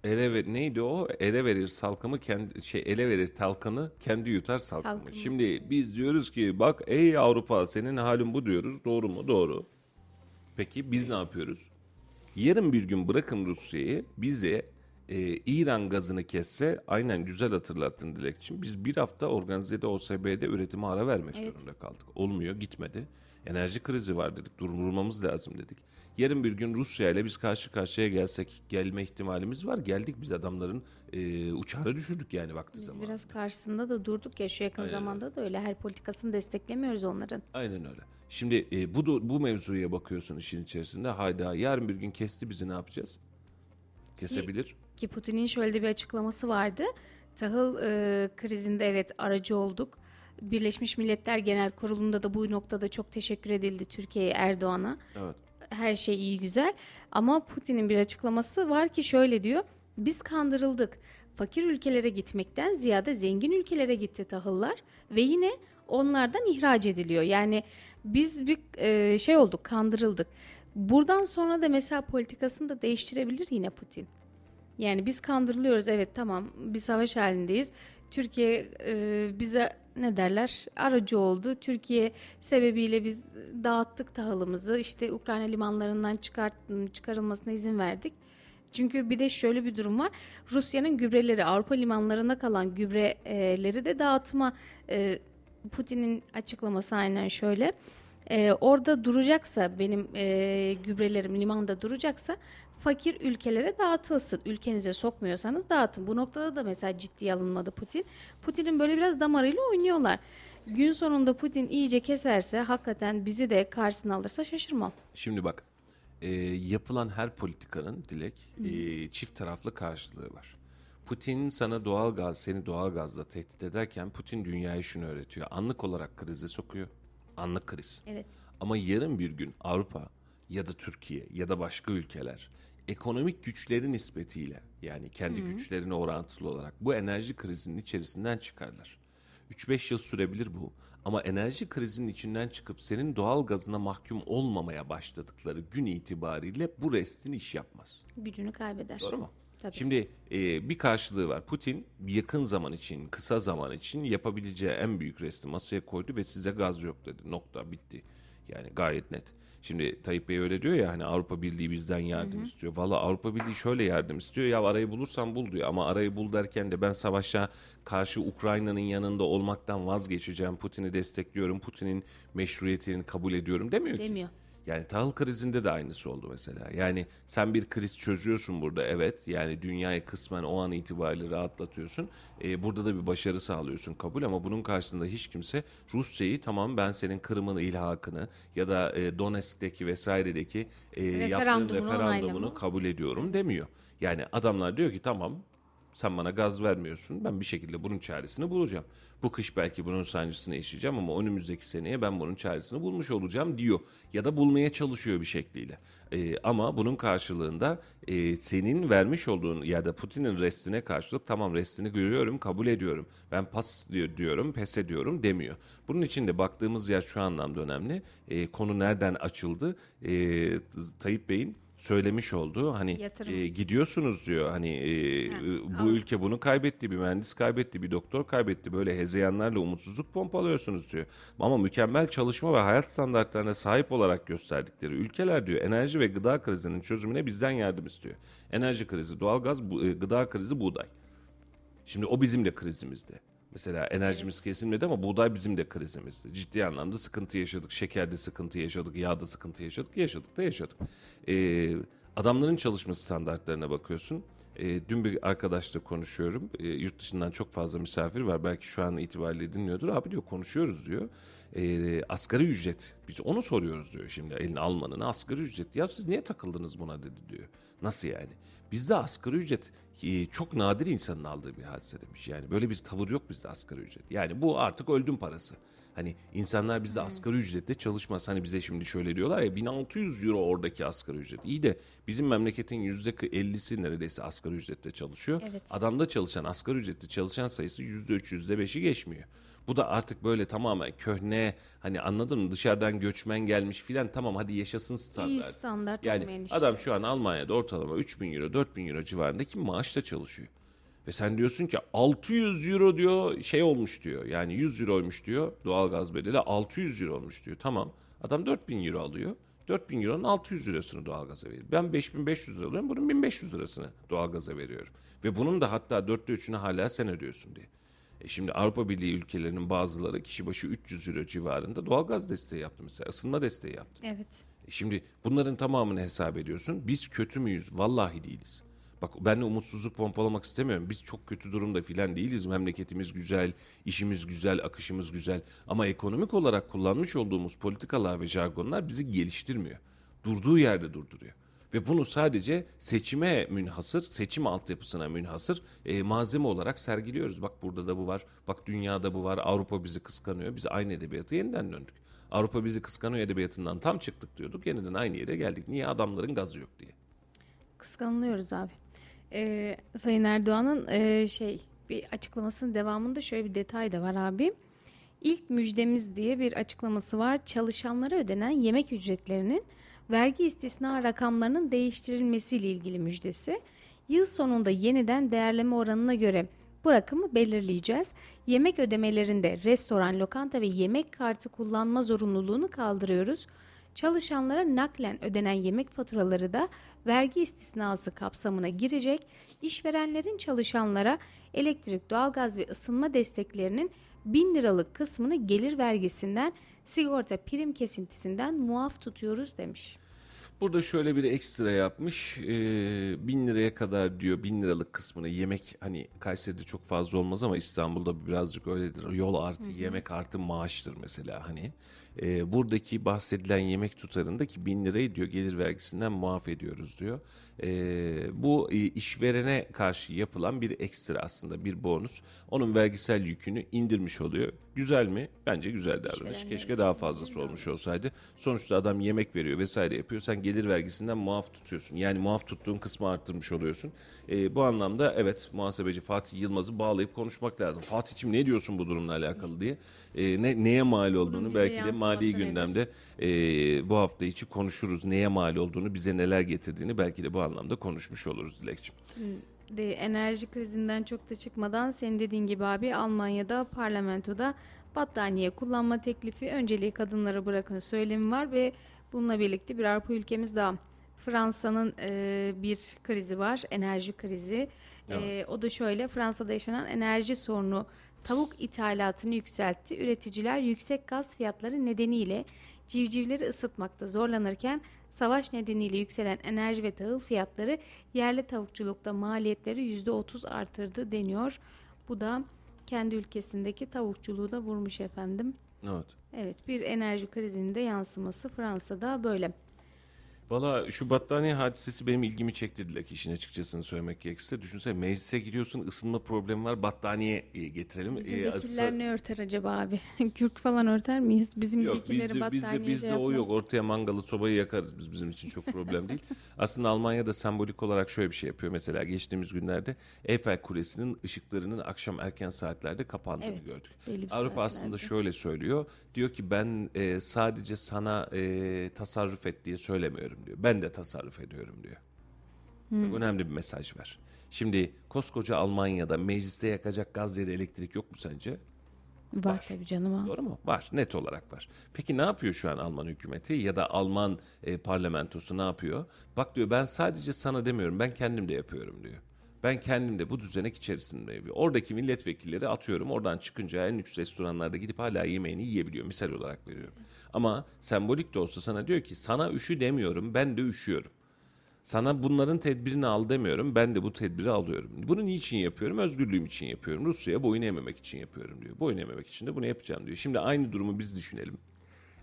ele ver, neydi o? Ele verir salkımı kendi şey ele verir talkanı kendi yutar salkımı. Salkımı. Şimdi biz diyoruz ki bak ey Avrupa senin halin bu diyoruz. Doğru mu? Doğru. Peki biz ne yapıyoruz? Yarın bir gün bırakın Rusya'yı bize e, İran gazını kesse aynen güzel hatırlattın Dilekçim. Biz bir hafta organizede OSB'de üretime ara vermek zorunda kaldık. Olmuyor gitmedi. Enerji krizi var dedik durdurmamız lazım dedik. Yarın bir gün Rusya ile biz karşı karşıya gelsek gelme ihtimalimiz var. Geldik biz adamların e, uçağını düşürdük yani vakti Biz zamanında. biraz karşısında da durduk ya şu yakın zamanda da öyle her politikasını desteklemiyoruz onların. Aynen öyle. Şimdi e, bu bu mevzuya bakıyorsun işin içerisinde. Hayda yarın bir gün kesti bizi ne yapacağız? Kesebilir. Ki Putin'in şöyle bir açıklaması vardı. Tahıl e, krizinde evet aracı olduk. Birleşmiş Milletler Genel Kurulu'nda da bu noktada çok teşekkür edildi Türkiye'ye Erdoğan'a. Evet. Her şey iyi güzel ama Putin'in bir açıklaması var ki şöyle diyor. Biz kandırıldık. Fakir ülkelere gitmekten ziyade zengin ülkelere gitti tahıllar ve yine onlardan ihraç ediliyor. Yani biz bir e, şey olduk, kandırıldık. Buradan sonra da mesela politikasını da değiştirebilir yine Putin. Yani biz kandırılıyoruz evet tamam bir savaş halindeyiz. Türkiye e, bize ne derler aracı oldu. Türkiye sebebiyle biz dağıttık tahılımızı işte Ukrayna limanlarından çıkart, çıkarılmasına izin verdik. Çünkü bir de şöyle bir durum var. Rusya'nın gübreleri Avrupa limanlarında kalan gübreleri de dağıtma e, Putin'in açıklaması aynen şöyle. E, orada duracaksa benim e, gübrelerim limanda duracaksa fakir ülkelere dağıtılsın. Ülkenize sokmuyorsanız dağıtın. Bu noktada da mesela ciddiye alınmadı Putin. Putin'in böyle biraz damarıyla oynuyorlar. Gün sonunda Putin iyice keserse hakikaten bizi de karşısına alırsa şaşırmam. Şimdi bak e, yapılan her politikanın dilek e, çift taraflı karşılığı var. Putin sana doğal gaz, seni doğal gazla tehdit ederken Putin dünyaya şunu öğretiyor. Anlık olarak krize sokuyor. Anlık kriz. Evet. Ama yarın bir gün Avrupa ya da Türkiye ya da başka ülkeler ekonomik güçleri nispetiyle yani kendi güçlerine orantılı olarak bu enerji krizinin içerisinden çıkarlar. 3-5 yıl sürebilir bu ama enerji krizinin içinden çıkıp senin doğal gazına mahkum olmamaya başladıkları gün itibariyle bu restin iş yapmaz. Gücünü kaybeder. Doğru mu? Tabii. Şimdi e, bir karşılığı var. Putin yakın zaman için, kısa zaman için yapabileceği en büyük resti masaya koydu ve size gaz yok dedi. Nokta bitti. Yani gayet net. Şimdi Tayyip Bey öyle diyor ya hani Avrupa Birliği bizden yardım istiyor. Valla Avrupa Birliği şöyle yardım istiyor. Ya arayı bulursan bul diyor. Ama arayı bul derken de ben savaşa karşı Ukrayna'nın yanında olmaktan vazgeçeceğim. Putin'i destekliyorum. Putin'in meşruiyetini kabul ediyorum demiyor ki. Demiyor. Yani tahıl krizinde de aynısı oldu mesela. Yani sen bir kriz çözüyorsun burada evet. Yani dünyayı kısmen o an itibariyle rahatlatıyorsun. Ee, burada da bir başarı sağlıyorsun kabul ama bunun karşısında hiç kimse Rusya'yı tamam ben senin Kırım'ın ilhakını ya da e, Donetsk'teki vesairedeki e, yaptığın Referandumunu kabul ediyorum demiyor. Yani adamlar diyor ki tamam Sen bana gaz vermiyorsun. Ben bir şekilde bunun çaresini bulacağım. Bu kış belki bunun sancısını yaşayacağım ama önümüzdeki seneye ben bunun çaresini bulmuş olacağım diyor. Ya da bulmaya çalışıyor bir şekliyle. Ee, ama bunun karşılığında e, senin vermiş olduğun ya da Putin'in restine karşılık tamam restini görüyorum kabul ediyorum. Ben pas diyor, diyorum pes ediyorum demiyor. Bunun için de baktığımız yer şu anlamda önemli. E, konu nereden açıldı? E, Tayyip Bey'in söylemiş olduğu hani Yatırım. e, gidiyorsunuz diyor hani e, Ha, bu al. ülke bunu kaybetti bir mühendis kaybetti bir doktor kaybetti böyle hezeyanlarla umutsuzluk pompalıyorsunuz diyor ama mükemmel çalışma ve hayat standartlarına sahip olarak gösterdikleri ülkeler diyor enerji ve gıda krizinin çözümüne bizden yardım istiyor enerji krizi doğalgaz bu, e, gıda krizi buğday Şimdi o bizim de krizimizdi. Mesela enerjimiz kesilmedi ama buğday bizim de krizimizdi. Ciddi anlamda sıkıntı yaşadık. Şekerde sıkıntı yaşadık, yağda sıkıntı yaşadık. Yaşadık da yaşadık. Ee, adamların çalışma standartlarına bakıyorsun. Ee, dün bir arkadaşla konuşuyorum. Ee, yurt dışından çok fazla misafir var. Belki şu an itibariyle dinliyordur. Abi diyor konuşuyoruz diyor. Ee, asgari ücret. Biz onu soruyoruz diyor şimdi elini Alman'ın asgari ücret. Ya siz niye takıldınız buna dedi diyor. Nasıl yani? Bizde asgari ücret e, çok nadir insanın aldığı bir hadise demiş. Yani böyle bir tavır yok bizde asgari ücret. Yani bu artık öldüm parası. Hani insanlar bizde asgari ücretle çalışmaz. Hani bize şimdi şöyle diyorlar ya 1600 euro oradaki asgari ücret. İyi de bizim memleketin %50'si neredeyse asgari ücretle çalışıyor. Evet. Adamda çalışan asgari ücretli çalışan sayısı %3 %5'i geçmiyor. Bu da artık böyle tamamen köhne hani anladın mı dışarıdan göçmen gelmiş filan tamam hadi yaşasın standart. İyi standart Yani adam şu an Almanya'da ortalama 3000 euro 4000 euro civarındaki maaşla çalışıyor. Ve sen diyorsun ki 600 euro diyor şey olmuş diyor. Yani 100 euroymuş diyor doğalgaz bedeli 600 euro olmuş diyor. Tamam adam 4000 euro alıyor. 4000 euronun 600 lirasını doğalgaza veriyor. Ben 5500 lira alıyorum bunun 1500 lirasını doğalgaza veriyorum. Ve bunun da hatta dörtte üçünü hala sen ödüyorsun diye. E şimdi Avrupa Birliği ülkelerinin bazıları kişi başı 300 euro civarında doğalgaz desteği yaptı mesela. ısınma desteği yaptı. Evet. E Şimdi bunların tamamını hesap ediyorsun. Biz kötü müyüz? Vallahi değiliz. Bak ben de umutsuzluk pompalamak istemiyorum. Biz çok kötü durumda filan değiliz. Memleketimiz güzel, işimiz güzel, akışımız güzel. Ama ekonomik olarak kullanmış olduğumuz politikalar ve jargonlar bizi geliştirmiyor. Durduğu yerde durduruyor. Ve bunu sadece seçime münhasır, seçim altyapısına münhasır e, malzeme olarak sergiliyoruz. Bak burada da bu var, bak dünyada bu var, Avrupa bizi kıskanıyor. Biz aynı edebiyata yeniden döndük. Avrupa bizi kıskanıyor edebiyatından tam çıktık diyorduk. Yeniden aynı yere geldik. Niye adamların gazı yok diye. Kıskanılıyoruz abi. Ee, Sayın Erdoğan'ın e, şey bir açıklamasının devamında şöyle bir detay da var abi. İlk müjdemiz diye bir açıklaması var. Çalışanlara ödenen yemek ücretlerinin vergi istisna rakamlarının değiştirilmesiyle ilgili müjdesi. Yıl sonunda yeniden değerleme oranına göre bu rakamı belirleyeceğiz. Yemek ödemelerinde restoran, lokanta ve yemek kartı kullanma zorunluluğunu kaldırıyoruz. Çalışanlara naklen ödenen yemek faturaları da vergi istisnası kapsamına girecek. İşverenlerin çalışanlara elektrik, doğalgaz ve ısınma desteklerinin 1000 liralık kısmını gelir vergisinden, sigorta prim kesintisinden muaf tutuyoruz demiş. Burada şöyle bir ekstra yapmış. Ee, bin liraya kadar diyor bin liralık kısmını yemek hani Kayseri'de çok fazla olmaz ama İstanbul'da birazcık öyledir. Yol artı yemek artı maaştır mesela hani. Ee, buradaki bahsedilen yemek tutarındaki bin lirayı diyor gelir vergisinden muaf ediyoruz diyor. Ee, bu e, işverene karşı yapılan bir ekstra aslında bir bonus. Onun vergisel yükünü indirmiş oluyor. Güzel mi? Bence güzel davranış. Keşke daha fazlası olmuş olsaydı. Sonuçta adam yemek veriyor vesaire yapıyor. Sen gelir vergisinden muaf tutuyorsun. Yani muaf tuttuğun kısmı arttırmış oluyorsun. Ee, bu anlamda evet muhasebeci Fatih Yılmaz'ı bağlayıp konuşmak lazım. Fatih'im ne diyorsun bu durumla alakalı diye. Ee, ne neye mal olduğunu belki de mali gündemde e, bu hafta içi konuşuruz. Neye mal olduğunu, bize neler getirdiğini belki de bu anlamda konuşmuş oluruz Dilekçim. De enerji krizinden çok da çıkmadan senin dediğin gibi abi Almanya'da parlamentoda battaniye kullanma teklifi önceliği kadınlara bırakın söylemi var ve bununla birlikte bir Avrupa ülkemiz daha Fransa'nın e, bir krizi var enerji krizi. E, o da şöyle Fransa'da yaşanan enerji sorunu tavuk ithalatını yükseltti. Üreticiler yüksek gaz fiyatları nedeniyle civcivleri ısıtmakta zorlanırken savaş nedeniyle yükselen enerji ve tahıl fiyatları yerli tavukçulukta maliyetleri %30 artırdı deniyor. Bu da kendi ülkesindeki tavukçuluğu da vurmuş efendim. Evet. Evet bir enerji krizinin de yansıması Fransa'da böyle. Valla şu battaniye hadisesi benim ilgimi çekti Dilek işin açıkçasını söylemek gerekirse. Düşünsene meclise giriyorsun ısınma problemi var battaniye e, getirelim. Bizim E, vekiller ısı- ne örter acaba abi? Kürk falan örter miyiz? Bizim Yok vekilleri bizde, bizde, battaniye bizde şey o yok. Ortaya mangalı sobayı yakarız biz bizim için çok problem değil. Aslında Almanya'da sembolik olarak şöyle bir şey yapıyor. Mesela geçtiğimiz günlerde Eiffel Kulesi'nin ışıklarının akşam erken saatlerde kapandığını Evet, gördük. Avrupa aslında şöyle söylüyor. Diyor ki ben e, sadece sana e, tasarruf et diye söylemiyorum diyor. Ben de tasarruf ediyorum diyor. Çok önemli bir mesaj var. Şimdi koskoca Almanya'da mecliste yakacak gaz da elektrik yok mu sence? Var tabii canım. Doğru mu? Var. Net olarak var. Peki ne yapıyor şu an Alman hükümeti ya da Alman e, parlamentosu ne yapıyor? Bak diyor ben sadece sana demiyorum ben kendim de yapıyorum diyor. Ben kendim de bu düzenek içerisindeyim. diyor. Oradaki milletvekilleri atıyorum oradan çıkınca en lüks restoranlarda gidip hala yemeğini yiyebiliyor. Misal olarak veriyorum. Ama sembolik de olsa sana diyor ki sana üşü demiyorum ben de üşüyorum. Sana bunların tedbirini al demiyorum. Ben de bu tedbiri alıyorum. Bunu niçin yapıyorum? Özgürlüğüm için yapıyorum. Rusya'ya boyun eğmemek için yapıyorum diyor. Boyun eğmemek için de bunu yapacağım diyor. Şimdi aynı durumu biz düşünelim.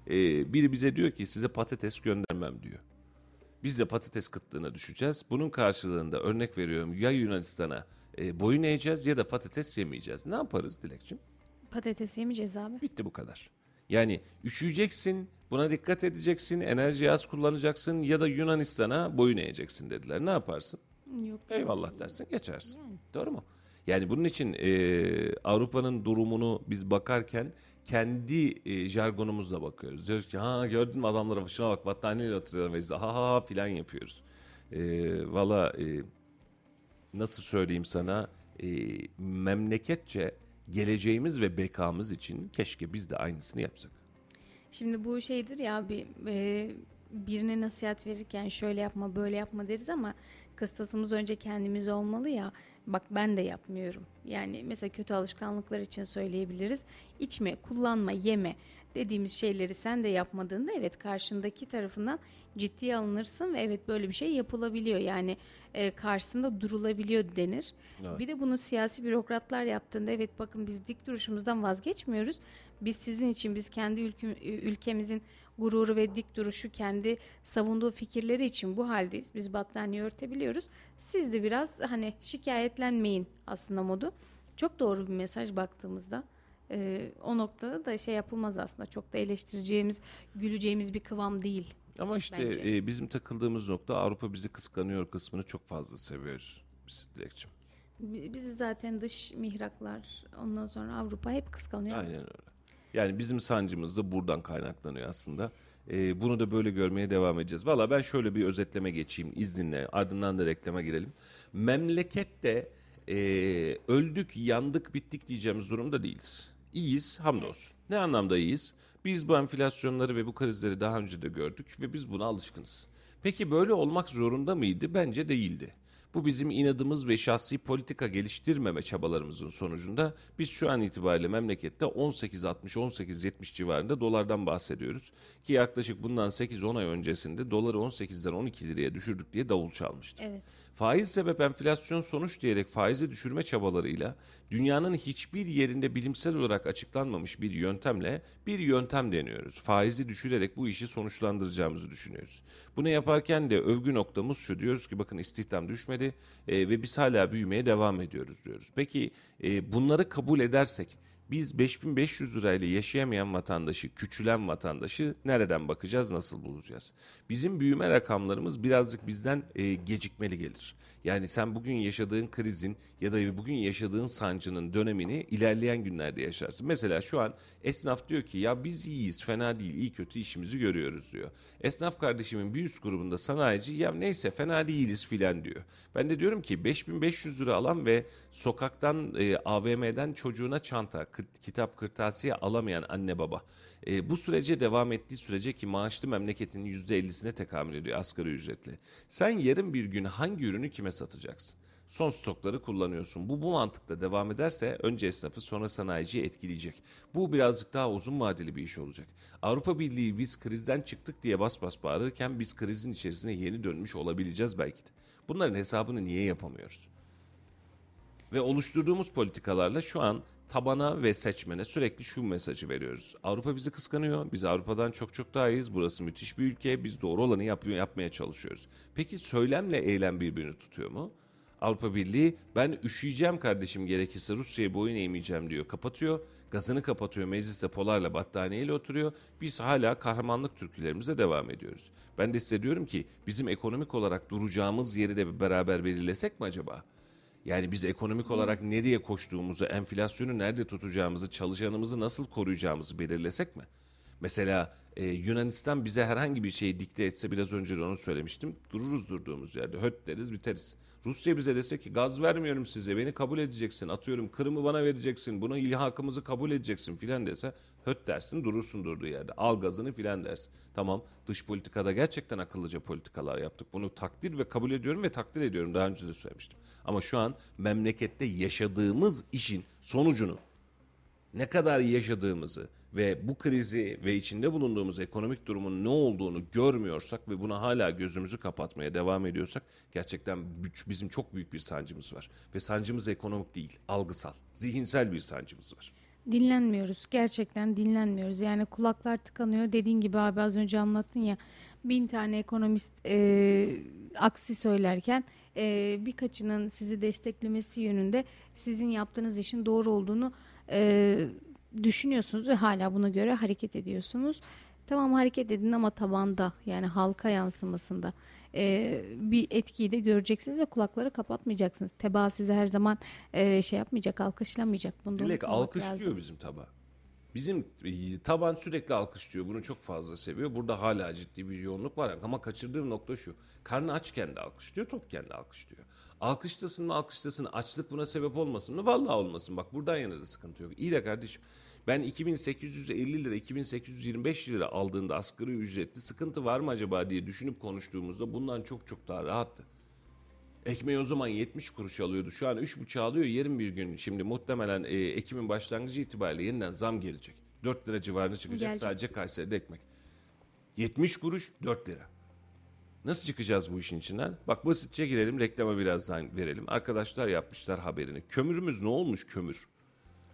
Ee, biri bize diyor ki size patates göndermem diyor. Biz de patates kıtlığına düşeceğiz. Bunun karşılığında örnek veriyorum ya Yunanistan'a e, boyun eğeceğiz ya da patates yemeyeceğiz. Ne yaparız Dilekçim? Patates yemeyeceğiz abi. Bitti bu kadar. Yani üşüyeceksin, buna dikkat edeceksin, enerji az kullanacaksın ya da Yunanistan'a boyun eğeceksin dediler. Ne yaparsın? Yok. Eyvallah dersin, geçersin. Doğru mu? Yani bunun için e, Avrupa'nın durumunu biz bakarken kendi e, jargonumuzla bakıyoruz. Diyoruz ki ha gördün mü adamlara şuna bak battaniyeyle oturuyorlar mecliste ha ha ha filan yapıyoruz. E, Valla e, nasıl söyleyeyim sana e, memleketçe geleceğimiz ve bekamız için keşke biz de aynısını yapsak. Şimdi bu şeydir ya abi e, birine nasihat verirken şöyle yapma böyle yapma deriz ama kıstasımız önce kendimiz olmalı ya. Bak ben de yapmıyorum. Yani mesela kötü alışkanlıklar için söyleyebiliriz. İçme, kullanma, yeme dediğimiz şeyleri sen de yapmadığında evet karşındaki tarafından ciddiye alınırsın ve evet böyle bir şey yapılabiliyor. Yani e, karşısında durulabiliyor denir. Bir de bunu siyasi bürokratlar yaptığında evet bakın biz dik duruşumuzdan vazgeçmiyoruz. Biz sizin için biz kendi ülküm, ülkemizin gururu ve dik duruşu kendi savunduğu fikirleri için bu haldeyiz. Biz battaniye örtebiliyoruz. Siz de biraz hani şikayetlenmeyin aslında modu. Çok doğru bir mesaj baktığımızda. Ee, o noktada da şey yapılmaz aslında. Çok da eleştireceğimiz, güleceğimiz bir kıvam değil. Ama işte Bence. e, bizim takıldığımız nokta Avrupa bizi kıskanıyor kısmını çok fazla seviyoruz. Biz Dilekçim. Bi- Bizi zaten dış mihraklar, ondan sonra Avrupa hep kıskanıyor. Aynen öyle. Yani bizim sancımız da buradan kaynaklanıyor aslında. Ee, bunu da böyle görmeye devam edeceğiz. Valla ben şöyle bir özetleme geçeyim izninle. Ardından da reklama girelim. Memlekette e, öldük, yandık, bittik diyeceğimiz durumda değiliz. İyiyiz, hamdolsun. Ne anlamda iyiyiz? Biz bu enflasyonları ve bu krizleri daha önce de gördük ve biz buna alışkınız. Peki böyle olmak zorunda mıydı? Bence değildi. Bu bizim inadımız ve şahsi politika geliştirmeme çabalarımızın sonucunda biz şu an itibariyle memlekette 18.60-18.70 civarında dolardan bahsediyoruz. Ki yaklaşık bundan 8-10 ay öncesinde doları 18'den 12 liraya düşürdük diye davul çalmıştı. Evet. Faiz sebep enflasyon sonuç diyerek faizi düşürme çabalarıyla dünyanın hiçbir yerinde bilimsel olarak açıklanmamış bir yöntemle bir yöntem deniyoruz. Faizi düşürerek bu işi sonuçlandıracağımızı düşünüyoruz. Bunu yaparken de övgü noktamız şu diyoruz ki bakın istihdam düşmedi e, ve biz hala büyümeye devam ediyoruz diyoruz. Peki e, bunları kabul edersek biz 5500 lirayla yaşayamayan vatandaşı, küçülen vatandaşı nereden bakacağız, nasıl bulacağız? Bizim büyüme rakamlarımız birazcık bizden e, gecikmeli gelir. Yani sen bugün yaşadığın krizin ya da bugün yaşadığın sancının dönemini ilerleyen günlerde yaşarsın. Mesela şu an esnaf diyor ki ya biz iyiyiz, fena değil, iyi kötü işimizi görüyoruz diyor. Esnaf kardeşimin bir üst grubunda sanayici ya neyse fena değiliz filan diyor. Ben de diyorum ki 5500 lira alan ve sokaktan e, AVM'den çocuğuna çanta, kitap, kırtasiye alamayan anne baba. E, bu sürece devam ettiği sürece ki maaşlı memleketin %50'sine tekamül ediyor asgari ücretli. Sen yarın bir gün hangi ürünü kime satacaksın? Son stokları kullanıyorsun. Bu bu mantıkla devam ederse önce esnafı sonra sanayiciyi etkileyecek. Bu birazcık daha uzun vadeli bir iş olacak. Avrupa Birliği biz krizden çıktık diye bas bas bağırırken biz krizin içerisine yeni dönmüş olabileceğiz belki de. Bunların hesabını niye yapamıyoruz? Ve oluşturduğumuz politikalarla şu an tabana ve seçmene sürekli şu mesajı veriyoruz. Avrupa bizi kıskanıyor. Biz Avrupa'dan çok çok daha iyiyiz. Burası müthiş bir ülke. Biz doğru olanı yapıyor, yapmaya çalışıyoruz. Peki söylemle eylem birbirini tutuyor mu? Avrupa Birliği ben üşüyeceğim kardeşim gerekirse Rusya'ya boyun eğmeyeceğim diyor. Kapatıyor. Gazını kapatıyor. Mecliste polarla battaniyeyle oturuyor. Biz hala kahramanlık türkülerimize devam ediyoruz. Ben de size diyorum ki bizim ekonomik olarak duracağımız yeri de beraber belirlesek mi acaba? Yani biz ekonomik olarak nereye koştuğumuzu, enflasyonu nerede tutacağımızı, çalışanımızı nasıl koruyacağımızı belirlesek mi? Mesela e, Yunanistan bize herhangi bir şeyi dikte etse biraz önce de onu söylemiştim. Dururuz durduğumuz yerde. Höt deriz biteriz. Rusya bize dese ki gaz vermiyorum size beni kabul edeceksin. Atıyorum Kırım'ı bana vereceksin. Buna ilhakımızı kabul edeceksin filan dese höt dersin durursun durduğu yerde. Al gazını filan dersin. Tamam dış politikada gerçekten akıllıca politikalar yaptık. Bunu takdir ve kabul ediyorum ve takdir ediyorum. Daha önce de söylemiştim. Ama şu an memlekette yaşadığımız işin sonucunu ne kadar yaşadığımızı ve bu krizi ve içinde bulunduğumuz ekonomik durumun ne olduğunu görmüyorsak ve buna hala gözümüzü kapatmaya devam ediyorsak gerçekten bizim çok büyük bir sancımız var. Ve sancımız ekonomik değil, algısal, zihinsel bir sancımız var. Dinlenmiyoruz. Gerçekten dinlenmiyoruz. Yani kulaklar tıkanıyor. Dediğin gibi abi az önce anlattın ya. Bin tane ekonomist e, aksi söylerken e, birkaçının sizi desteklemesi yönünde sizin yaptığınız işin doğru olduğunu e, düşünüyorsunuz ve hala buna göre hareket ediyorsunuz. Tamam hareket edin ama tabanda yani halka yansımasında e, bir etkiyi de göreceksiniz ve kulakları kapatmayacaksınız. Teba size her zaman e, şey yapmayacak, alkışlamayacak. Bunu Dilek alkışlıyor lazım. bizim taba. Bizim e, taban sürekli alkışlıyor. Bunu çok fazla seviyor. Burada hala ciddi bir yoğunluk var. Ama kaçırdığım nokta şu. Karnı açken de alkışlıyor, tokken de alkışlıyor. Alkışlasın mı alkışlasın, açlık buna sebep olmasın mı? Vallahi olmasın. Bak buradan yana da sıkıntı yok. İyi de kardeşim ben 2850 lira, 2825 lira aldığında asgari ücretli sıkıntı var mı acaba diye düşünüp konuştuğumuzda bundan çok çok daha rahattı. Ekmeği o zaman 70 kuruş alıyordu. Şu an 3,5 alıyor. Yarın bir gün şimdi muhtemelen e, Ekim'in başlangıcı itibariyle yeniden zam gelecek. 4 lira civarına çıkacak Gelecek. sadece Kayseri'de ekmek. 70 kuruş 4 lira. Nasıl çıkacağız bu işin içinden? Bak basitçe girelim reklama birazdan verelim. Arkadaşlar yapmışlar haberini. Kömürümüz ne olmuş kömür?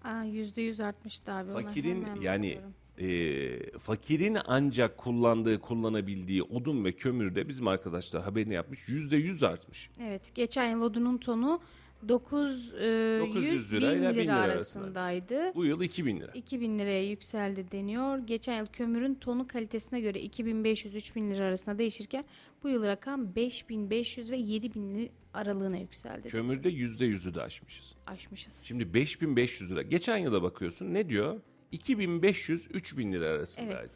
Aa, %100 artmıştı abi. Fakirin yani e, fakirin ancak kullandığı, kullanabildiği odun ve kömürde bizim arkadaşlar haberini yapmış yüzde yüz artmış. Evet, geçen yıl odunun tonu 900, e, 900 lira ile 1000 lira arasındaydı. Bu yıl 2000 lira. 2000 liraya yükseldi deniyor. Geçen yıl kömürün tonu kalitesine göre 2500-3000 lira arasında değişirken bu yıl rakam 5500 ve 7000 aralığına yükseldi. Kömürde %100'ü de aşmışız. Aşmışız. Şimdi 5500 lira. Geçen yıla bakıyorsun ne diyor? 2500-3000 lira arasındaydı. Evet.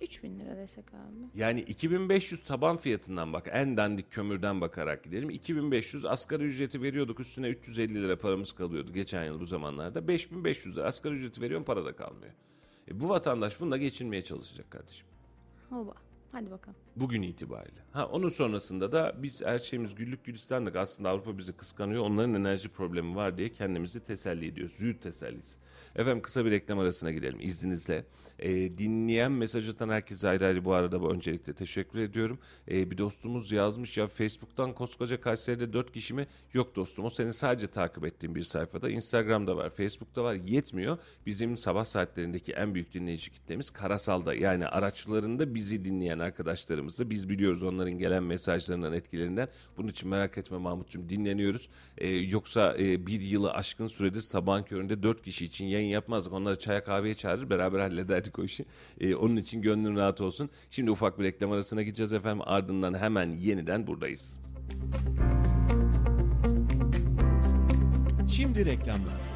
3000 lira desek abi. Yani 2500 taban fiyatından bak en dandik kömürden bakarak gidelim. 2500 asgari ücreti veriyorduk üstüne 350 lira paramız kalıyordu geçen yıl bu zamanlarda. 5500 lira asgari ücreti veriyorum para da kalmıyor. E bu vatandaş bununla geçinmeye çalışacak kardeşim. Oba. Hadi bakalım. Bugün itibariyle. Ha onun sonrasında da biz her şeyimiz güllük gülistanlık aslında Avrupa bizi kıskanıyor. Onların enerji problemi var diye kendimizi teselli ediyoruz. Züğürt tesellisi. Efendim kısa bir reklam arasına girelim izninizle. E, dinleyen mesaj atan herkese ayrı ayrı bu arada bu öncelikle teşekkür ediyorum. E, bir dostumuz yazmış ya Facebook'tan koskoca Kayseri'de dört kişi mi? Yok dostum o senin sadece takip ettiğin bir sayfada. Instagram'da var, Facebook'ta var yetmiyor. Bizim sabah saatlerindeki en büyük dinleyici kitlemiz Karasal'da yani araçlarında bizi dinleyen arkadaşlarımız da biz biliyoruz onların gelen mesajlarından etkilerinden. Bunun için merak etme Mahmut'cum dinleniyoruz. E, yoksa e, bir yılı aşkın süredir sabahın köründe dört kişi için yayın yapmazdık. Onları çaya kahveye çağırır beraber hallederdik o işi. E, onun için gönlün rahat olsun. Şimdi ufak bir reklam arasına gideceğiz efendim. Ardından hemen yeniden buradayız. Şimdi reklamlar.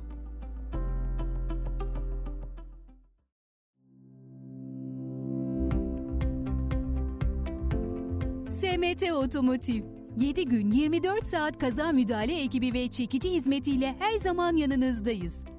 SMT Otomotiv 7 gün 24 saat kaza müdahale ekibi ve çekici hizmetiyle her zaman yanınızdayız.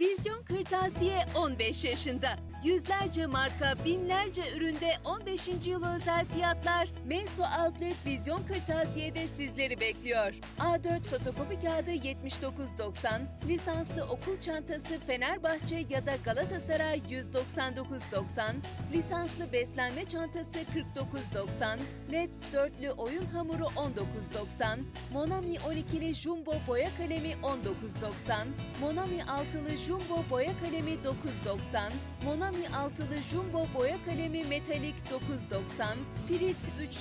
Vizyon Kırtasiye 15 yaşında. Yüzlerce marka, binlerce üründe 15. yıl özel fiyatlar Menso Outlet Vizyon Kırtasiye'de sizleri bekliyor. A4 fotokopi kağıdı 79.90, lisanslı okul çantası Fenerbahçe ya da Galatasaray 199.90, lisanslı beslenme çantası 49.90, LED dörtlü oyun hamuru 19.90, Monami 12'li Jumbo boya kalemi 19.90, Monami altılı Jumbo boya kalemi 9.90, Monami altılı Jumbo boya kalemi metalik 9.90, Pirit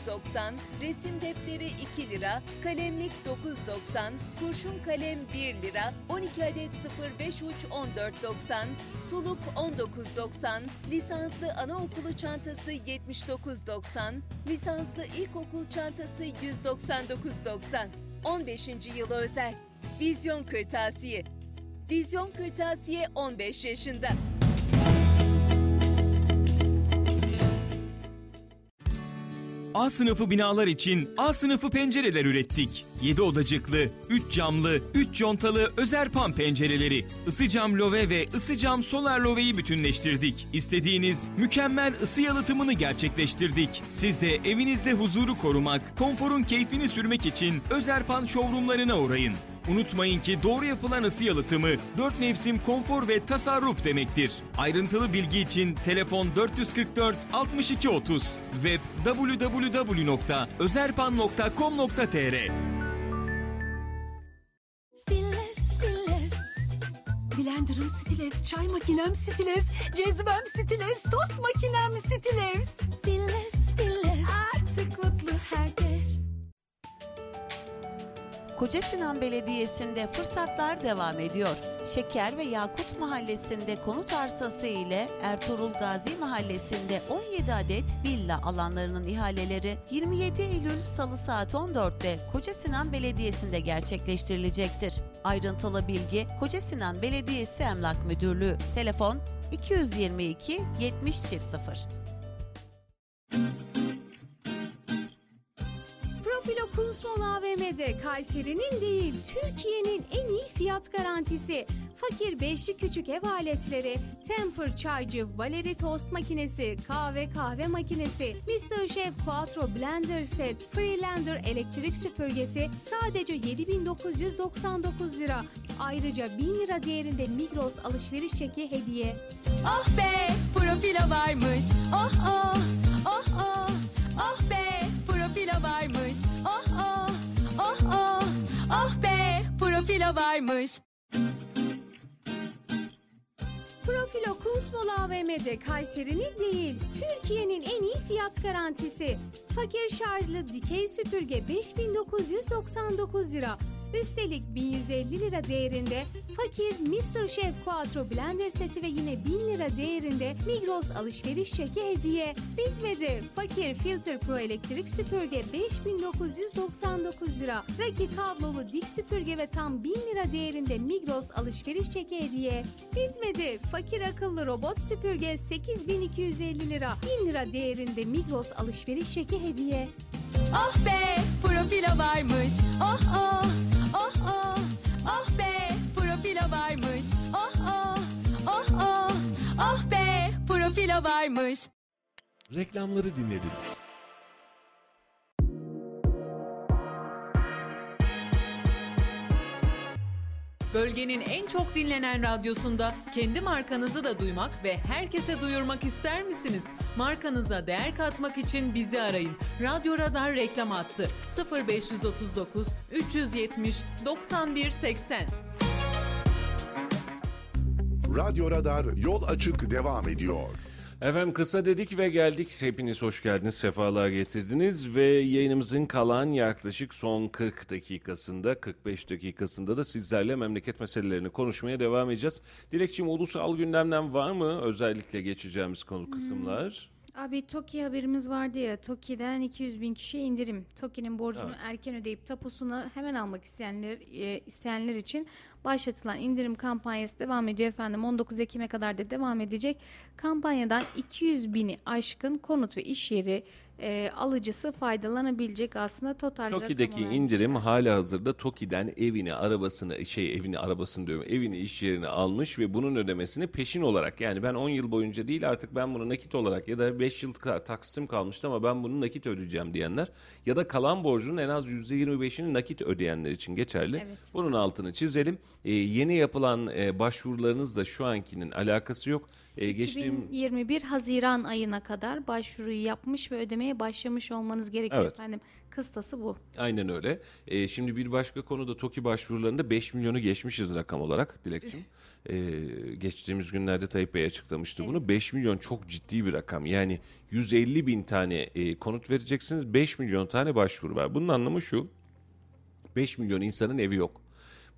3.90, resim defteri 2 lira, kalemlik 9.90, kurşun kalem 1 lira, 12 adet 05 uç 14.90, suluk 19.90, lisanslı anaokulu çantası 79.90, lisanslı ilkokul çantası 199.90. 15. yılı özel. Vizyon Kırtasiye. Vizyon Kırtasiye 15 yaşında. A sınıfı binalar için A sınıfı pencereler ürettik. 7 odacıklı, 3 camlı, 3 contalı Özerpan pencereleri. Isı cam love ve ısı cam solar loveyi bütünleştirdik. İstediğiniz mükemmel ısı yalıtımını gerçekleştirdik. Siz de evinizde huzuru korumak, konforun keyfini sürmek için Özerpan showroomlarına uğrayın. Unutmayın ki doğru yapılan ısı yalıtımı 4 mevsim konfor ve tasarruf demektir. Ayrıntılı bilgi için telefon 444 62 30 web www.özerpan.com.tr. Blender'ım Stillers, çay makinem Stillers, cezvem Stillers, tost makinem Stillers. Stillers, Stillers. Artık mutlu herkes. Koca Sinan Belediyesi'nde fırsatlar devam ediyor. Şeker ve Yakut Mahallesi'nde konut arsası ile Ertuğrul Gazi Mahallesi'nde 17 adet villa alanlarının ihaleleri 27 Eylül Salı saat 14'te Koca Sinan Belediyesi'nde gerçekleştirilecektir. Ayrıntılı bilgi Koca Sinan Belediyesi Emlak Müdürlüğü. Telefon 222 70 0. Profilo Kunstmol AVM'de Kayseri'nin değil Türkiye'nin en iyi fiyat garantisi. Fakir beşli küçük ev aletleri, Temper çaycı, Valeri tost makinesi, kahve kahve makinesi, Mr. Chef Quattro Blender Set, Freelander elektrik süpürgesi sadece 7999 lira. Ayrıca 1000 lira değerinde Migros alışveriş çeki hediye. Oh be, profilo varmış. Oh oh, oh oh, oh be, profilo varmış. Oh oh, oh oh, oh be, profilo varmış. Profilo Kunstmol AVM'de Kayseri'nin değil, Türkiye'nin en iyi fiyat garantisi. Fakir şarjlı dikey süpürge 5999 lira. Üstelik 1150 lira değerinde fakir Mr. Chef Quattro Blender seti ve yine 1000 lira değerinde Migros alışveriş çeki hediye. Bitmedi. Fakir Filter Pro elektrik süpürge 5999 lira. Raki kablolu dik süpürge ve tam 1000 lira değerinde Migros alışveriş çeki hediye. Bitmedi. Fakir akıllı robot süpürge 8250 lira. 1000 lira değerinde Migros alışveriş çeki hediye. Oh be, profilo varmış. Oh oh, varmış. Reklamları dinlediniz. Bölgenin en çok dinlenen radyosunda kendi markanızı da duymak ve herkese duyurmak ister misiniz? Markanıza değer katmak için bizi arayın. Radyo Radar reklam attı. 0539 370 91 80. Radyo Radar yol açık devam ediyor. Efendim kısa dedik ve geldik. Hepiniz hoş geldiniz, sefalar getirdiniz ve yayınımızın kalan yaklaşık son 40 dakikasında, 45 dakikasında da sizlerle memleket meselelerini konuşmaya devam edeceğiz. Dilekçim ulusal gündemden var mı özellikle geçeceğimiz konu kısımlar? Abi TOKİ haberimiz vardı ya TOKİ'den 200 bin kişi indirim. TOKİ'nin borcunu erken ödeyip tapusunu hemen almak isteyenler e, isteyenler için başlatılan indirim kampanyası devam ediyor efendim. 19 Ekim'e kadar da devam edecek. Kampanyadan 200 bini aşkın konut ve iş yeri e, alıcısı faydalanabilecek aslında total TOKİ'deki indirim hala hazırda TOKİ'den evini, arabasını, şey evini, arabasını diyorum, evini, iş yerini almış ve bunun ödemesini peşin olarak yani ben 10 yıl boyunca değil artık ben bunu nakit olarak ya da 5 yıl ta- taksitim kalmıştı ama ben bunu nakit ödeyeceğim diyenler ya da kalan borcunun en az %25'ini nakit ödeyenler için geçerli. Evet. Bunun altını çizelim. Ee, yeni yapılan e, başvurularınızla şu ankinin alakası yok. Ee, geçtiğim 2021 Haziran ayına kadar başvuruyu yapmış ve ödemeye başlamış olmanız gerekiyor Evet. efendim. Kıstası bu. Aynen öyle. Ee, şimdi bir başka konuda TOKİ başvurularında 5 milyonu geçmişiz rakam olarak Dilekçim. Ee, geçtiğimiz günlerde Tayyip Bey açıklamıştı bunu. 5 milyon çok ciddi bir rakam. Yani 150 bin tane e, konut vereceksiniz. 5 milyon tane başvuru var. Bunun anlamı şu. 5 milyon insanın evi yok.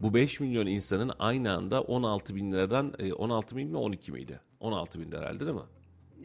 Bu 5 milyon insanın aynı anda 16 bin liradan e, 16 bin mi 12 miydi? 16 bin lira herhalde değil mi?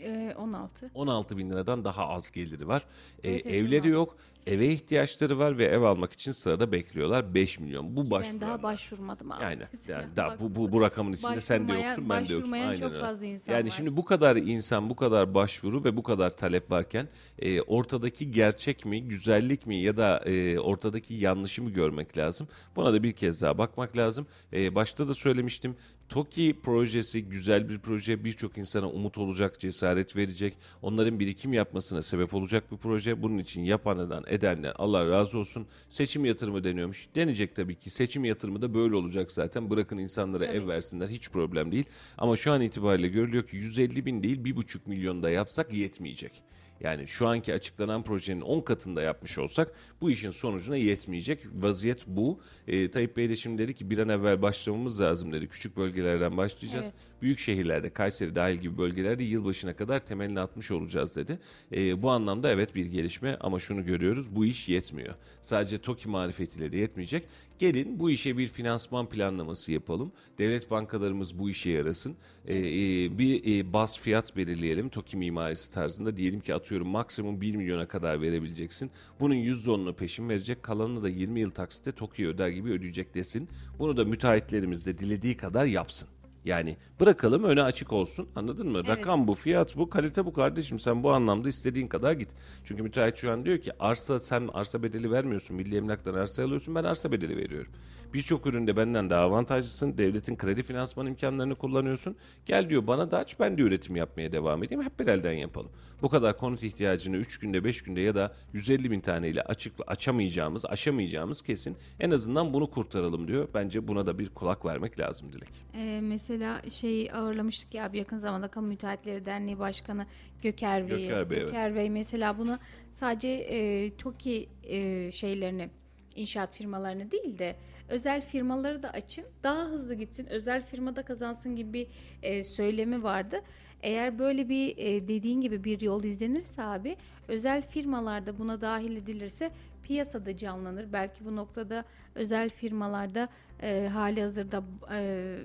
Ee, 16. 16 bin liradan daha az geliri var. Ee, Evet, evet, evleri 16. yok. Eve ihtiyaçları var ve ev almak için sırada bekliyorlar. 5 milyon. Bu Ben başvuranlar. daha başvurmadım abi. Mesela yani daha bu, bu, bu rakamın içinde sen de yoksun ben de yoksun. başvurmayan Aynen çok öyle. fazla insan yani var. şimdi bu kadar insan, bu kadar başvuru ve bu kadar talep varken e, ortadaki gerçek mi, güzellik mi ya da e, ortadaki yanlışı mı görmek lazım? Buna da bir kez daha bakmak lazım. E, başta da söylemiştim. TOKİ projesi güzel bir proje. Birçok insana umut olacak, cesaret verecek. Onların birikim yapmasına sebep olacak bir proje. Bunun için yapanından, edenden Allah razı olsun. Seçim yatırımı deniyormuş. Denecek tabii ki. Seçim yatırımı da böyle olacak zaten. Bırakın insanlara ev versinler. Hiç problem değil. Ama şu an itibariyle görülüyor ki 150 bin değil 1,5 milyon da yapsak yetmeyecek. Yani şu anki açıklanan projenin 10 katında yapmış olsak bu işin sonucuna yetmeyecek. Vaziyet bu. Ee, Tayyip Bey de şimdi dedi ki bir an evvel başlamamız lazım dedi. Küçük bölgelerden başlayacağız. Evet. Büyük şehirlerde, Kayseri dahil gibi bölgelerde yılbaşına kadar temelini atmış olacağız dedi. Ee, bu anlamda evet bir gelişme ama şunu görüyoruz bu iş yetmiyor. Sadece TOKİ marifetiyle de yetmeyecek. Gelin bu işe bir finansman planlaması yapalım. Devlet bankalarımız bu işe yarasın. Ee, e, bir e, baz fiyat belirleyelim TOKİ mimarisi tarzında. Diyelim ki atıyorum maksimum 1 milyona kadar verebileceksin. Bunun %10'unu peşin verecek. Kalanını da 20 yıl taksitte TOKİ öder gibi ödeyecek desin. Bunu da müteahhitlerimiz de dilediği kadar yapsın. Yani bırakalım öne açık olsun anladın mı? Rakam bu, fiyat bu, kalite bu kardeşim. Sen bu anlamda istediğin kadar git. Çünkü müteahhit şu an diyor ki arsa sen arsa bedeli vermiyorsun. Milli emlaktan arsa alıyorsun ben arsa bedeli veriyorum. Birçok üründe benden daha avantajlısın. Devletin kredi finansman imkanlarını kullanıyorsun. Gel diyor bana da aç ben de üretim yapmaya devam edeyim. Hep bir elden yapalım. Bu kadar konut ihtiyacını 3 günde 5 günde ya da 150 bin taneyle açık açamayacağımız, aşamayacağımız kesin. En azından bunu kurtaralım diyor. Bence buna da bir kulak vermek lazım Dilek. Ee, mesela şey ağırlamıştık ya bir yakın zamanda Kamu Müteahhitleri Derneği Başkanı Göker Bey. Göker Bey, evet. Göker Bey mesela bunu sadece e, TOKİ e, şeylerini inşaat firmalarını değil de özel firmaları da açın daha hızlı gitsin özel firmada kazansın gibi bir e, söylemi vardı. Eğer böyle bir e, dediğin gibi bir yol izlenirse abi özel firmalarda buna dahil edilirse piyasada canlanır. Belki bu noktada özel firmalarda e, hali hazırda e,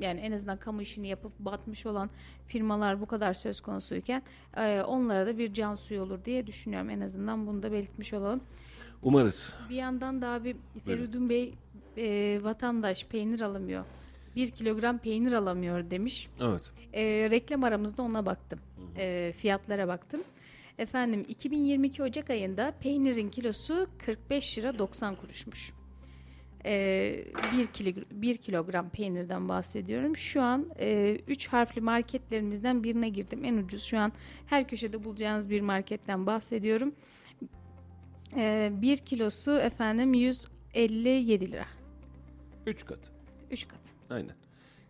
yani en azından kamu işini yapıp batmış olan firmalar bu kadar söz konusuyken e, onlara da bir can suyu olur diye düşünüyorum. En azından bunu da belirtmiş olalım. Umarız. Bir yandan da abi Feridun Bey e, vatandaş peynir alamıyor. Bir kilogram peynir alamıyor demiş. Evet. E, reklam aramızda ona baktım. E, fiyatlara baktım. Efendim 2022 Ocak ayında peynirin kilosu 45 lira 90 kuruşmuş. E, 1, kilo, 1 kilogram peynirden bahsediyorum. Şu an 3 harfli marketlerimizden birine girdim. En ucuz şu an her köşede bulacağınız bir marketten bahsediyorum. 1 kilosu efendim 157 lira. 3 kat. 3 kat. Aynen.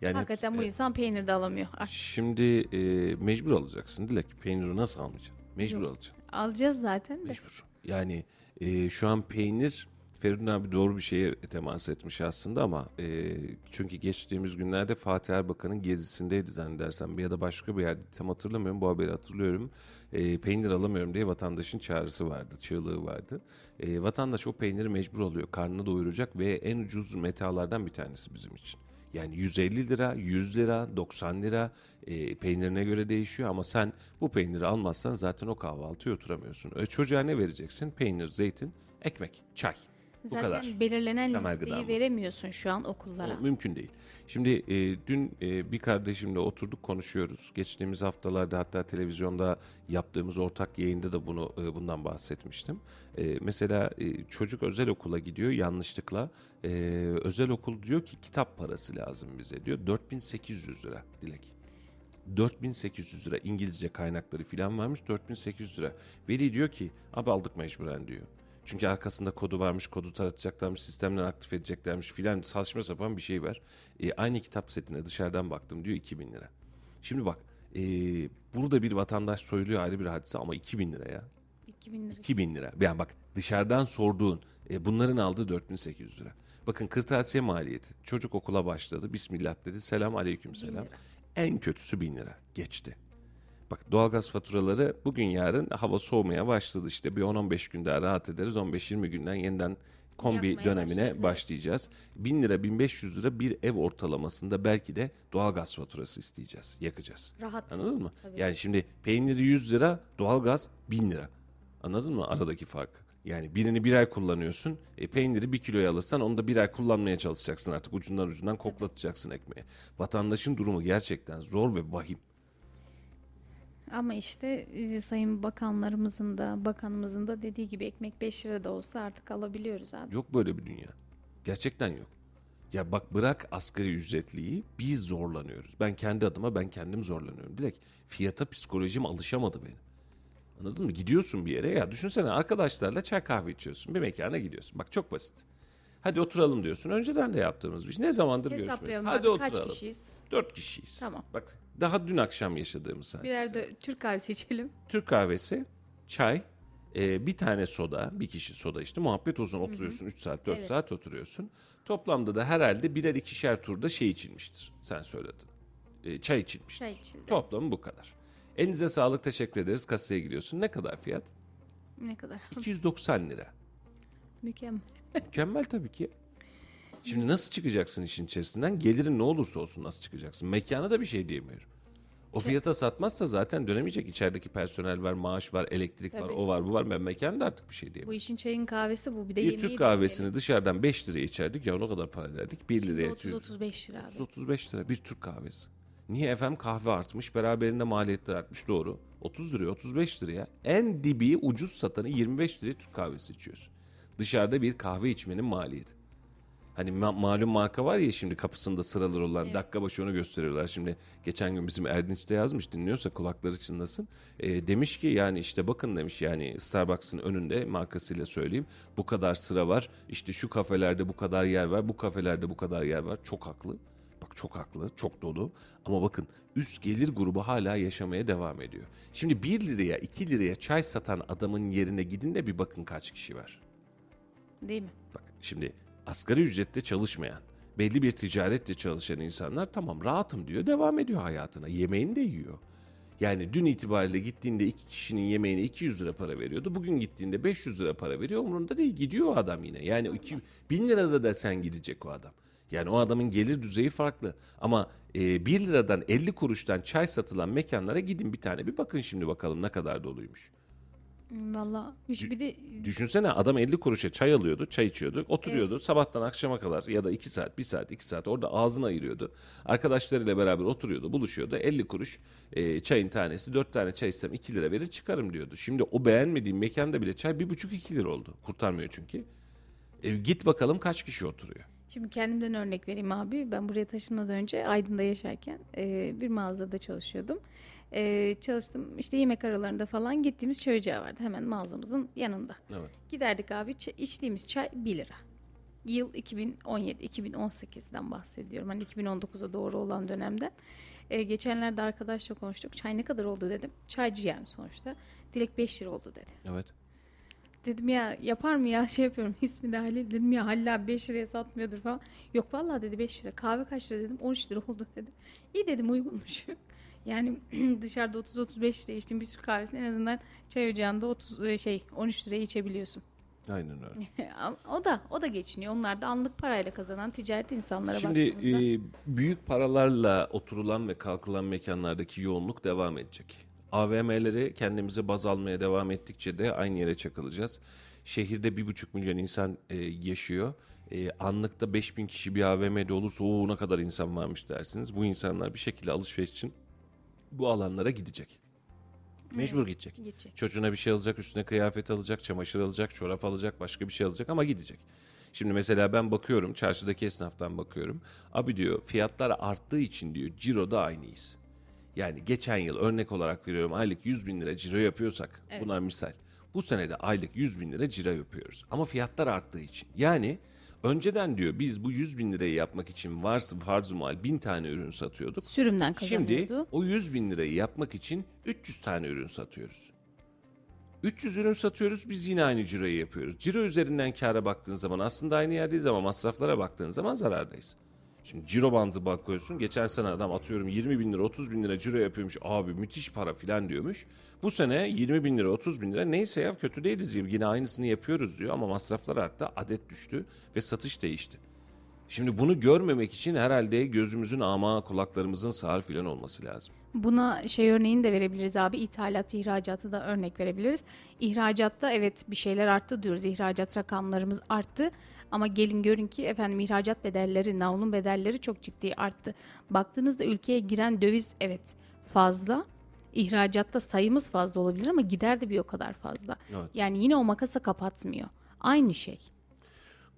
Yani Hakikaten bu e, insan peynir de alamıyor. Ah, Şimdi e, mecbur alacaksın Dilek. Peyniri nasıl almayacaksın? Mecbur Yok. alacaksın. Alacağız zaten de. Mecbur. Yani e, şu an peynir Feridun abi doğru bir şeye temas etmiş aslında ama e, çünkü geçtiğimiz günlerde Fatih Erbakan'ın gezisindeydi zannedersem ya da başka bir yerde tam hatırlamıyorum bu haberi hatırlıyorum. E, peynir alamıyorum diye vatandaşın çağrısı vardı, çığlığı vardı. E, vatandaş o peyniri mecbur alıyor, karnını doyuracak ve en ucuz metalardan bir tanesi bizim için. Yani 150 lira, 100 lira, 90 lira e, peynirine göre değişiyor ama sen bu peyniri almazsan zaten o kahvaltıya oturamıyorsun. E, çocuğa ne vereceksin? Peynir, zeytin, ekmek, çay. Bu Zaten kadar. belirlenen Temel listeyi gıda veremiyorsun şu an okullara. O mümkün değil. Şimdi e, dün e, bir kardeşimle oturduk konuşuyoruz. Geçtiğimiz haftalarda hatta televizyonda yaptığımız ortak yayında da bunu e, bundan bahsetmiştim. E, mesela e, çocuk özel okula gidiyor yanlışlıkla. E, özel okul diyor ki kitap parası lazım bize diyor. 4800 lira Dilek. 4800 lira İngilizce kaynakları falan varmış 4800 lira. Veli diyor ki abi aldık mecburen diyor. Çünkü arkasında kodu varmış, kodu taratacaklarmış, sistemden aktif edeceklermiş filan saçma sapan bir şey var. E, aynı kitap setine dışarıdan baktım diyor 2000 lira. Şimdi bak e, burada bir vatandaş soyuluyor ayrı bir hadise ama 2000 lira ya. 2000 lira. 2000 lira. Yani bak dışarıdan sorduğun e, bunların aldığı 4800 lira. Bakın kırtasiye maliyeti. Çocuk okula başladı. Bismillah dedi. Selam aleyküm selam. En kötüsü 1000 lira. Geçti. Bak doğalgaz faturaları bugün yarın hava soğumaya başladı işte bir 10-15 gün daha rahat ederiz 15-20 günden yeniden kombi Yakmaya dönemine evet. başlayacağız. 1000 lira 1500 lira bir ev ortalamasında belki de doğalgaz faturası isteyeceğiz yakacağız. Rahat. Anladın mı? Tabii. Yani şimdi peyniri 100 lira doğalgaz 1000 lira. Anladın mı aradaki fark? Yani birini bir ay kullanıyorsun. E, peyniri bir kiloya alırsan onu da bir ay kullanmaya çalışacaksın artık. Ucundan ucundan koklatacaksın ekmeği. Vatandaşın durumu gerçekten zor ve vahim. Ama işte e, sayın bakanlarımızın da bakanımızın da dediği gibi ekmek 5 lira da olsa artık alabiliyoruz abi. Yok böyle bir dünya. Gerçekten yok. Ya bak bırak asgari ücretliyi biz zorlanıyoruz. Ben kendi adıma ben kendim zorlanıyorum. Direkt fiyata psikolojim alışamadı benim. Anladın mı? Gidiyorsun bir yere ya düşünsene arkadaşlarla çay kahve içiyorsun. Bir mekana gidiyorsun. Bak çok basit. Hadi oturalım diyorsun. Önceden de yaptığımız bir şey. Ne zamandır? Hesaplayalım Hadi abi, kaç oturalım. kişiyiz? Dört kişiyiz. Tamam. Bak daha dün akşam yaşadığımız hadise. Birer de Türk kahvesi içelim. Türk kahvesi, çay, e, bir tane soda, bir kişi soda işte. Muhabbet uzun oturuyorsun 3 saat 4 Evet. saat oturuyorsun. Toplamda da herhalde birer ikişer turda şey içilmiştir. Sen söyledin. E, çay içilmiştir. Çay içildi. Toplamı bu kadar. Elinize sağlık teşekkür ederiz. Kasaya gidiyorsun. Ne kadar fiyat? Ne kadar? 290 lira. Mükemmel. Mükemmel tabii ki. Şimdi nasıl çıkacaksın işin içerisinden? Gelirin ne olursa olsun nasıl çıkacaksın? Mekana da bir şey diyemiyorum. O fiyata satmazsa zaten dönemeyecek. İçerideki personel var, maaş var, elektrik var, Tabii. o var, bu var. Ben mekanda artık bir şey Bu diyemiyorum. işin çayın kahvesi bu. Bir de Bir yemeği Türk de kahvesini yiyelim. dışarıdan 5 liraya içerdik ya ona kadar para verdik. 1 Şimdi liraya 30-35 lira abi. 35 lira bir Türk kahvesi. Niye efendim kahve artmış beraberinde maliyetler artmış doğru. 30 liraya 35 liraya en dibi ucuz satanı 25 liraya Türk kahvesi içiyorsun. Dışarıda bir kahve içmenin maliyeti. Hani ma- malum marka var ya şimdi kapısında sıralar olan dakika başı onu gösteriyorlar. Şimdi geçen gün bizim Erdinç de yazmış dinliyorsa kulakları çınlasın. Ee, demiş ki yani işte bakın demiş yani Starbucks'ın önünde markasıyla söyleyeyim bu kadar sıra var. İşte şu kafelerde bu kadar yer var bu kafelerde bu kadar yer var. Çok haklı. Bak çok haklı, çok dolu. Ama bakın üst gelir grubu hala yaşamaya devam ediyor. Şimdi 1 liraya 2 liraya çay satan adamın yerine gidin de bir bakın kaç kişi var. Değil mi? Bak şimdi asgari ücretle çalışmayan, belli bir ticaretle çalışan insanlar tamam rahatım diyor, devam ediyor hayatına. Yemeğini de yiyor. Yani dün itibariyle gittiğinde iki kişinin yemeğine 200 lira para veriyordu. Bugün gittiğinde 500 lira para veriyor. Umurunda değil gidiyor o adam yine. Yani 2000 lirada da sen gidecek o adam. Yani o adamın gelir düzeyi farklı. Ama e, 1 liradan 50 kuruştan çay satılan mekanlara gidin bir tane bir bakın şimdi bakalım ne kadar doluymuş. Valla bir de Düşünsene adam 50 kuruşa çay alıyordu, çay içiyordu, oturuyordu sabahtan akşama kadar ya da 2 saat, 1 saat, 2 saat orada ağzını ayırıyordu. Arkadaşlarıyla beraber oturuyordu, buluşuyordu. 50 kuruş e, çayın tanesi, 4 tane çay içsem 2 lira verir çıkarım diyordu. Şimdi o beğenmediğim mekanda bile çay 1,5-2 lira oldu. Kurtarmıyor çünkü. E, git bakalım kaç kişi oturuyor. Şimdi kendimden örnek vereyim abi. Ben buraya taşınmadan önce Aydın'da yaşarken e, bir mağazada çalışıyordum. E, çalıştım işte yemek aralarında falan gittiğimiz çay ocağı vardı hemen mağazamızın yanında. Evet. Giderdik abi içtiğimiz çay 1 lira. Yıl 2017-2018'den bahsediyorum. Hani 2019'a doğru olan dönemden. E, geçenlerde arkadaşla konuştuk. Çay ne kadar oldu dedim. Çaycı yani sonuçta. Dilek 5 lira oldu dedi. Evet. Dedim ya yapar mı ya şey yapıyorum ismi de Halil dedim ya Halil abi 5 liraya satmıyordur falan. Yok vallahi dedi 5 lira kahve kaç lira dedim 13 lira oldu dedi. İyi dedim uygunmuş. Yani dışarıda 30-35 liraya içtiğin bir Türk kahvesini en azından çay ocağında 30 e, şey 13 liraya içebiliyorsun. Aynen öyle. o da o da geçiniyor. Onlar da anlık parayla kazanan ticaret insanlara Şimdi e, büyük paralarla oturulan ve kalkılan mekanlardaki yoğunluk devam edecek. AVM'leri kendimize baz almaya devam ettikçe de aynı yere çakılacağız. Şehirde bir buçuk milyon insan e, yaşıyor. E, anlıkta 5000 kişi bir AVM'de olursa o ne kadar insan varmış dersiniz. Bu insanlar bir şekilde alışveriş için bu alanlara gidecek. Mecbur gidecek. Gidecek. Çocuğuna bir şey alacak, üstüne kıyafet alacak, çamaşır alacak, çorap alacak, başka bir şey alacak ama gidecek. Şimdi mesela ben bakıyorum, çarşıdaki esnaftan bakıyorum. Abi diyor fiyatlar arttığı için diyor ciroda aynıyız. Yani geçen yıl örnek olarak veriyorum aylık 100 bin lira ciro yapıyorsak bunlar misal. Bu sene de aylık 100 bin lira ciro yapıyoruz. Ama fiyatlar arttığı için. Yani önceden diyor biz bu 100 bin lirayı yapmak için varsın farz mal bin tane ürün satıyorduk. Sürümden Şimdi kazanıyordu. o 100 bin lirayı yapmak için 300 tane ürün satıyoruz. 300 ürün satıyoruz biz yine aynı ciroyu yapıyoruz. Ciro üzerinden kâra baktığın zaman aslında aynı yerdeyiz ama masraflara baktığın zaman zarardayız. Şimdi ciro bandı bakıyorsun. Geçen sene adam atıyorum 20 bin lira 30 bin lira ciro yapıyormuş. Abi müthiş para filan diyormuş. Bu sene 20 bin lira 30 bin lira neyse ya kötü değiliz. Yine aynısını yapıyoruz diyor ama masraflar arttı adet düştü ve satış değişti. Şimdi bunu görmemek için herhalde gözümüzün ama kulaklarımızın sağır filan olması lazım. Buna şey örneğini de verebiliriz abi. İthalat, ihracatı da örnek verebiliriz. İhracatta evet bir şeyler arttı diyoruz. İhracat rakamlarımız arttı. Ama gelin görün ki efendim ihracat bedelleri, navlun bedelleri çok ciddi arttı. Baktığınızda ülkeye giren döviz evet fazla. İhracatta sayımız fazla olabilir ama gider de bir o kadar fazla. Evet. Yani yine o makası kapatmıyor. Aynı şey.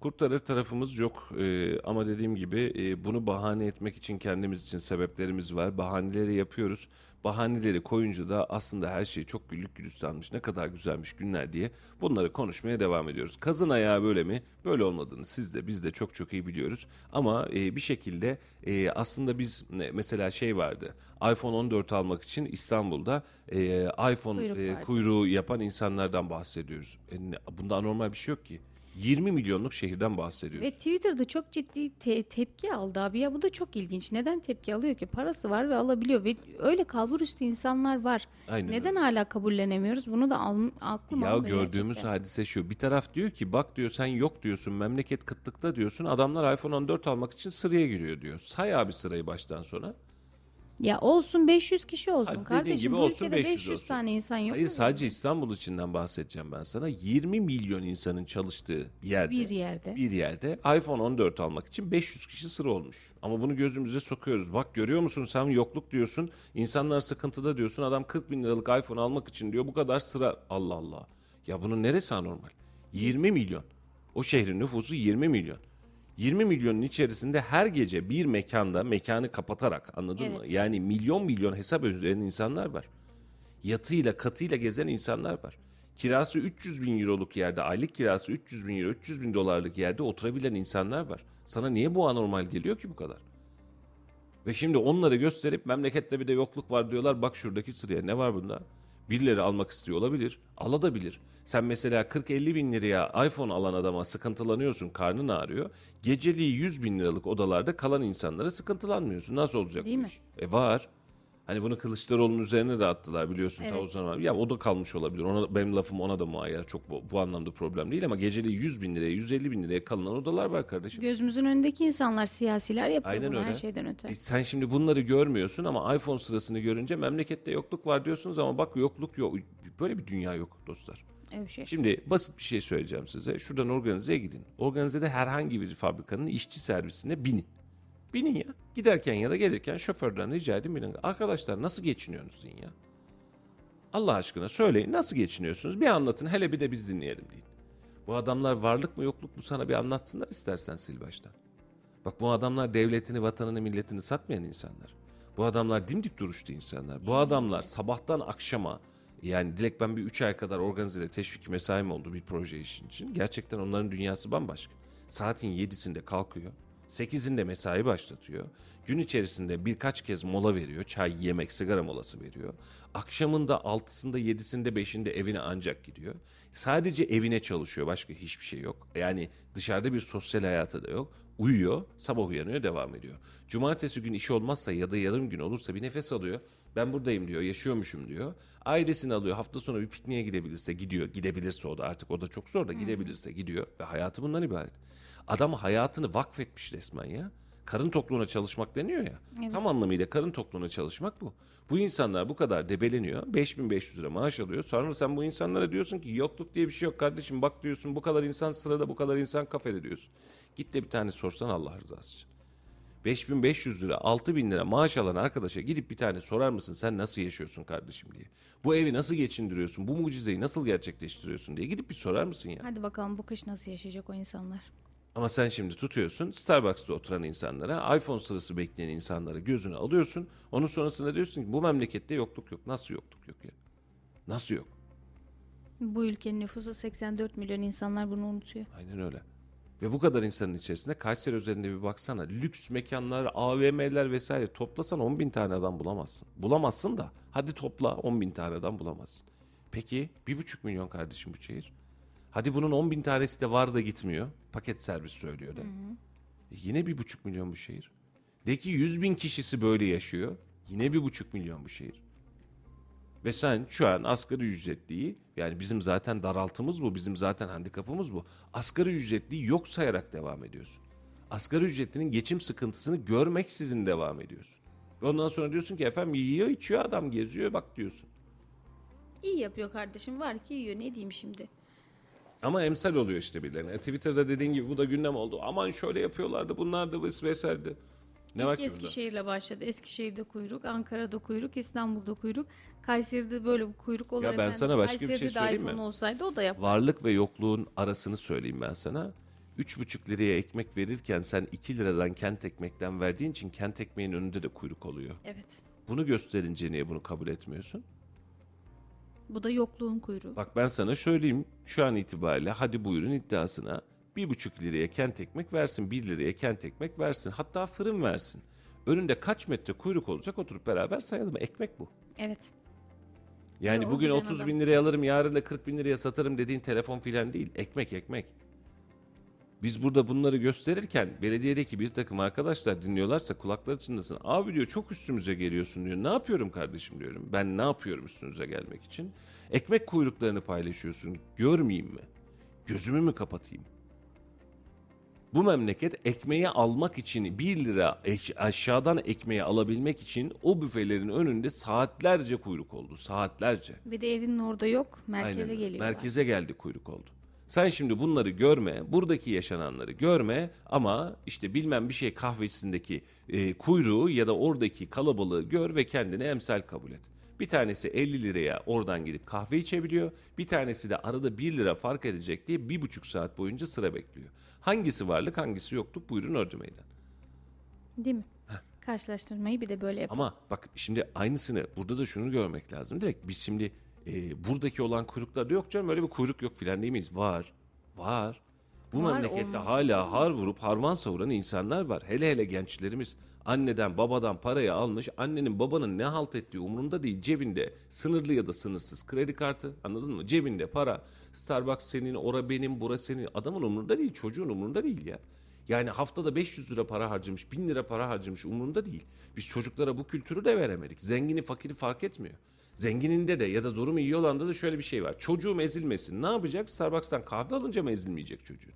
Kurtarır tarafımız yok Ee, ama dediğim gibi e, bunu bahane etmek için kendimiz için sebeplerimiz var. Bahaneleri yapıyoruz. Bahaneleri koyunca da aslında her şey çok güllük gülistanmış, ne kadar güzelmiş günler diye bunları konuşmaya devam ediyoruz. Kazın ayağı böyle mi? Böyle olmadığını siz de biz de çok çok iyi biliyoruz. Ama e, bir şekilde e, aslında biz mesela şey vardı. iPhone 14 almak için İstanbul'da e, iPhone Kuyruk e, kuyruğu yapan insanlardan bahsediyoruz. E, bunda anormal bir şey yok ki. 20 milyonluk şehirden bahsediyoruz. Ve Twitter'da çok ciddi te- tepki aldı abi ya bu da çok ilginç. Neden tepki alıyor ki? Parası var ve alabiliyor ve öyle kalbur üstü insanlar var. Aynen Neden öyle. hala kabullenemiyoruz? Bunu da al, aklım Ya almıyor gördüğümüz gerçekten. hadise şu. Bir taraf diyor ki bak diyor sen yok diyorsun memleket kıtlıkta diyorsun. Adamlar iPhone 14 almak için sıraya giriyor diyor. Say abi sırayı baştan sona. Ya olsun 500 kişi olsun Hadi dediğin kardeşim. gibi bu olsun, ülkede 500 500, olsun. tane insan yok Hayır mu? sadece İstanbul içinden bahsedeceğim ben sana. 20 milyon insanın çalıştığı yerde. Bir yerde. Bir yerde iPhone 14 almak için 500 kişi sıra olmuş. Ama bunu gözümüze sokuyoruz. Bak görüyor musun sen yokluk diyorsun. İnsanlar sıkıntıda diyorsun. Adam 40 bin liralık iPhone almak için diyor bu kadar sıra. Allah Allah. Ya bunun neresi anormal? 20 milyon. O şehrin nüfusu 20 milyon. 20 milyonun içerisinde her gece bir mekanda mekanı kapatarak anladın mı? Evet. Yani milyon milyon hesap ödeyen insanlar var. Yatıyla katıyla gezen insanlar var. Kirası 300 bin euroluk yerde, aylık kirası 300 bin euro, 300 bin dolarlık yerde oturabilen insanlar var. Sana niye bu anormal geliyor ki bu kadar? Ve şimdi onları gösterip memlekette bir de yokluk var diyorlar. Bak şuradaki sıraya ne var bunda? Birileri almak istiyor olabilir. Alabilir. Sen mesela 40-50 bin liraya iPhone alan adama sıkıntılanıyorsun, karnın ağrıyor. Geceliği 100 bin liralık odalarda kalan insanlara sıkıntılanmıyorsun. Nasıl olacak Değil bu mi? iş? E var. Hani bunu Kılıçdaroğlu'nun üzerine de attılar biliyorsun. ta Evet. o zaman. Ya o da kalmış olabilir. Ona, benim lafım ona da muayyer. Çok bu, bu anlamda problem değil ama geceliği 100 bin liraya, 150 bin liraya kalınan odalar var kardeşim. Gözümüzün önündeki insanlar siyasiler yapıyor Aynen bunu her öyle. şeyden öte. E sen şimdi bunları görmüyorsun ama iPhone sırasını görünce memlekette yokluk var diyorsunuz ama bak yokluk yok. Böyle bir dünya yok dostlar. Öyle bir şey. Şimdi basit bir şey söyleyeceğim size. Şuradan organizeye gidin. Organizede herhangi bir fabrikanın işçi servisine binin. Binin ya. Giderken ya da gelirken şoförden rica edin binin. Arkadaşlar nasıl geçiniyorsunuz deyin ya. Allah aşkına söyleyin nasıl geçiniyorsunuz? Bir anlatın hele bir de biz dinleyelim deyin. Bu adamlar varlık mı yokluk mu sana bir anlatsınlar istersen sil baştan. Bak bu adamlar devletini, vatanını, milletini satmayan insanlar. Bu adamlar dimdik duruştu insanlar. Bu adamlar sabahtan akşama yani Dilek ben bir 3 ay kadar organize teşvik mesaim oldu bir proje işin için. Gerçekten onların dünyası bambaşka. Saatin 7'sinde kalkıyor. 8'inde mesai başlatıyor. Gün içerisinde birkaç kez mola veriyor. Çay, yemek, sigara molası veriyor. Akşamında 6'sında, 7'sinde, 5'inde evine ancak gidiyor. Sadece evine çalışıyor. Başka hiçbir şey yok. Yani dışarıda bir sosyal hayatı da yok. Uyuyor, sabah uyanıyor, devam ediyor. Cumartesi gün işi olmazsa ya da yarım gün olursa bir nefes alıyor. Ben buradayım diyor, yaşıyormuşum diyor. Ailesini alıyor, hafta sonu bir pikniğe gidebilirse gidiyor. Gidebilirse o da artık o da çok zor da gidebilirse gidiyor. Ve hayatı bundan ibaret. Adam hayatını vakfetmiş resmen ya. Karın tokluğuna çalışmak deniyor ya. Tam anlamıyla karın tokluğuna çalışmak bu. Bu insanlar bu kadar debeleniyor. 5500 lira maaş alıyor. Sonra sen bu insanlara diyorsun ki yokluk diye bir şey yok kardeşim. Bak diyorsun bu kadar insan sırada bu kadar insan kafede diyorsun. Git de bir tane sorsan Allah rızası için. 5500 lira 6000 lira maaş alan arkadaşa gidip bir tane sorar mısın sen nasıl yaşıyorsun kardeşim diye. Bu evi nasıl geçindiriyorsun bu mucizeyi nasıl gerçekleştiriyorsun diye gidip bir sorar mısın ya. Hadi bakalım bu kış nasıl yaşayacak o insanlar. Ama sen şimdi tutuyorsun Starbucks'ta oturan insanlara, iPhone sırası bekleyen insanlara gözünü alıyorsun. Onun sonrasında diyorsun ki bu memlekette yokluk yok. Nasıl yokluk yok ya? Nasıl yok? Bu ülkenin nüfusu 84 milyon insanlar bunu unutuyor. Aynen öyle. Ve bu kadar insanın içerisinde Kayseri üzerinde bir baksana. Lüks mekanlar, AVM'ler vesaire toplasan 10 bin tane adam bulamazsın. Bulamazsın da hadi topla 10 bin tane adam bulamazsın. Peki bir buçuk milyon kardeşim bu şehir. Hadi bunun 10 bin tanesi de var da gitmiyor. Paket servis söylüyor da. E yine bir buçuk milyon bu şehir. De ki 100 bin kişisi böyle yaşıyor. Yine bir buçuk milyon bu şehir. Ve sen şu an asgari ücretliyi yani bizim zaten daraltımız bu, bizim zaten handikapımız bu. Asgari ücretliyi yok sayarak devam ediyorsun. Asgari ücretlinin geçim sıkıntısını görmeksizin devam ediyorsun. Ve ondan sonra diyorsun ki efendim yiyor içiyor adam geziyor bak diyorsun. İyi yapıyor kardeşim var ki yiyor ne diyeyim şimdi. Ama emsal oluyor işte birilerine. E, Twitter'da dediğin gibi bu da gündem oldu. Aman şöyle yapıyorlardı bunlar da ves vesaire. Ne var İlk ki burada? Eskişehir'le başladı. Eskişehir'de kuyruk, Ankara'da kuyruk, İstanbul'da kuyruk. Kayseri'de böyle bir kuyruk olur. ben efendim. sana başka bir şey söyleyeyim mi? olsaydı o da yapar. Varlık ve yokluğun arasını söyleyeyim ben sana. 3,5 liraya ekmek verirken sen 2 liradan kent ekmekten verdiğin için kent ekmeğin önünde de kuyruk oluyor. Evet. Bunu gösterince niye bunu kabul etmiyorsun? Bu da yokluğun kuyruğu. Bak ben sana söyleyeyim şu an itibariyle hadi buyurun iddiasına bir buçuk liraya kent ekmek versin, bir liraya kent ekmek versin, hatta fırın versin. Önünde kaç metre kuyruk olacak oturup beraber sayalım. Ekmek bu. Evet. Yani Yo, bugün bilen 30 adam. bin liraya alırım yarın da 40 bin liraya satarım dediğin telefon filan değil. Ekmek ekmek. Biz burada bunları gösterirken belediyedeki bir takım arkadaşlar dinliyorlarsa kulakları çınlasın. Abi diyor çok üstümüze geliyorsun diyor. Ne yapıyorum kardeşim diyorum. Ben ne yapıyorum üstünüze gelmek için? Ekmek kuyruklarını paylaşıyorsun. Görmeyeyim mi? Gözümü mü kapatayım? Bu memleket ekmeği almak için 1 lira aşağıdan ekmeği alabilmek için o büfelerin önünde saatlerce kuyruk oldu. Saatlerce. Bir de evinin orada yok. Merkeze Aynen öyle. geliyorlar. Merkeze geldi kuyruk oldu. Sen şimdi bunları görme, buradaki yaşananları görme ama işte bilmem bir şey kahvecisindeki e, kuyruğu ya da oradaki kalabalığı gör ve kendini emsal kabul et. Bir tanesi 50 liraya oradan gidip kahve içebiliyor. Bir tanesi de arada 1 lira fark edecek diye bir buçuk saat boyunca sıra bekliyor. Hangisi varlık hangisi yokluk buyurun ördü meydan. Değil mi? Karşılaştırmayı bir de böyle yap. Ama bak şimdi aynısını burada da şunu görmek lazım. Direkt biz şimdi e, buradaki olan kuyruklarda yok canım öyle bir kuyruk yok filan değil miyiz? Var. Var. Bu Var, memlekette olmaz. hala har vurup harman savuran insanlar var. Hele hele gençlerimiz anneden babadan parayı almış. Annenin babanın ne halt ettiği umurunda değil. Cebinde sınırlı ya da sınırsız kredi kartı anladın mı? Cebinde para. Starbucks senin, ora benim, bura senin. Adamın umurunda değil, çocuğun umurunda değil ya. Yani haftada 500 lira para harcamış, 1000 lira para harcamış umurunda değil. Biz çocuklara bu kültürü de veremedik. Zengini fakiri fark etmiyor. Zengininde de ya da durumu iyi olanda da şöyle bir şey var. Çocuğum ezilmesin. Ne yapacak? Starbucks'tan kahve alınca mı ezilmeyecek çocuğun?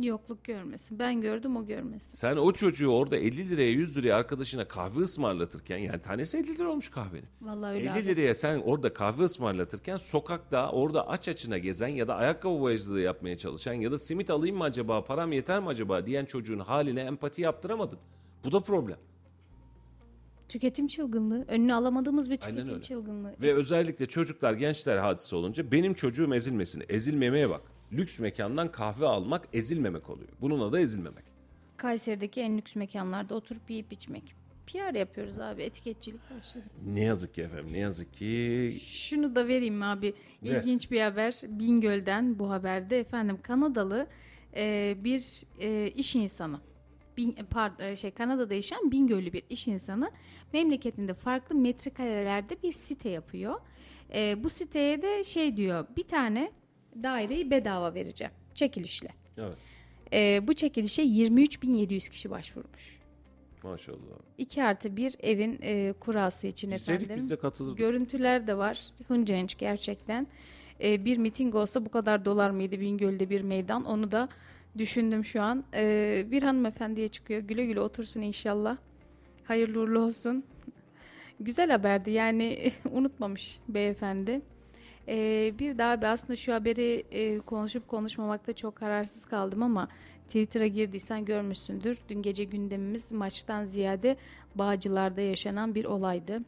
Yokluk görmesin. Ben gördüm o görmesin. Sen o çocuğu orada 50 liraya 100 liraya arkadaşına kahve ısmarlatırken yani tanesi 50 lira olmuş kahvenin. Vallahi öyle 50 abi. liraya sen orada kahve ısmarlatırken sokakta orada aç açına gezen ya da ayakkabı boyacılığı yapmaya çalışan ya da simit alayım mı acaba param yeter mi acaba diyen çocuğun haline empati yaptıramadın. Bu da problem. Tüketim çılgınlığı. Önünü alamadığımız bir Aynen tüketim öyle. çılgınlığı. Ve özellikle çocuklar gençler hadise olunca benim çocuğum ezilmesin. Ezilmemeye bak. Lüks mekandan kahve almak ezilmemek oluyor. Bunun adı ezilmemek. Kayseri'deki en lüks mekanlarda oturup yiyip içmek. PR yapıyoruz abi. Etiketçilik başladı. Ne yazık ki efendim ne yazık ki Şunu da vereyim abi? İlginç bir haber. Bingöl'den bu haberde efendim Kanadalı e, bir e, iş insanı. Bin, pardon, şey Kanada'da yaşayan Bingöl'lü bir iş insanı memleketinde farklı metrekarelerde bir site yapıyor. E, bu siteye de şey diyor bir tane daireyi bedava vereceğim çekilişle. Evet. E, bu çekilişe 23.700 kişi başvurmuş. Maşallah. 2 artı bir evin e, kurası için İsteydik efendim. biz de katılırdık. Görüntüler de var. Hınca hınç gerçekten. E, bir miting olsa bu kadar dolar mıydı Bingöl'de bir meydan? Onu da düşündüm şu an. E, bir hanımefendiye çıkıyor. Güle güle otursun inşallah. Hayırlı uğurlu olsun. Güzel haberdi yani unutmamış beyefendi. E, bir daha bir aslında şu haberi e, konuşup konuşmamakta çok kararsız kaldım ama Twitter'a girdiysen görmüşsündür. Dün gece gündemimiz maçtan ziyade Bağcılar'da yaşanan bir olaydı.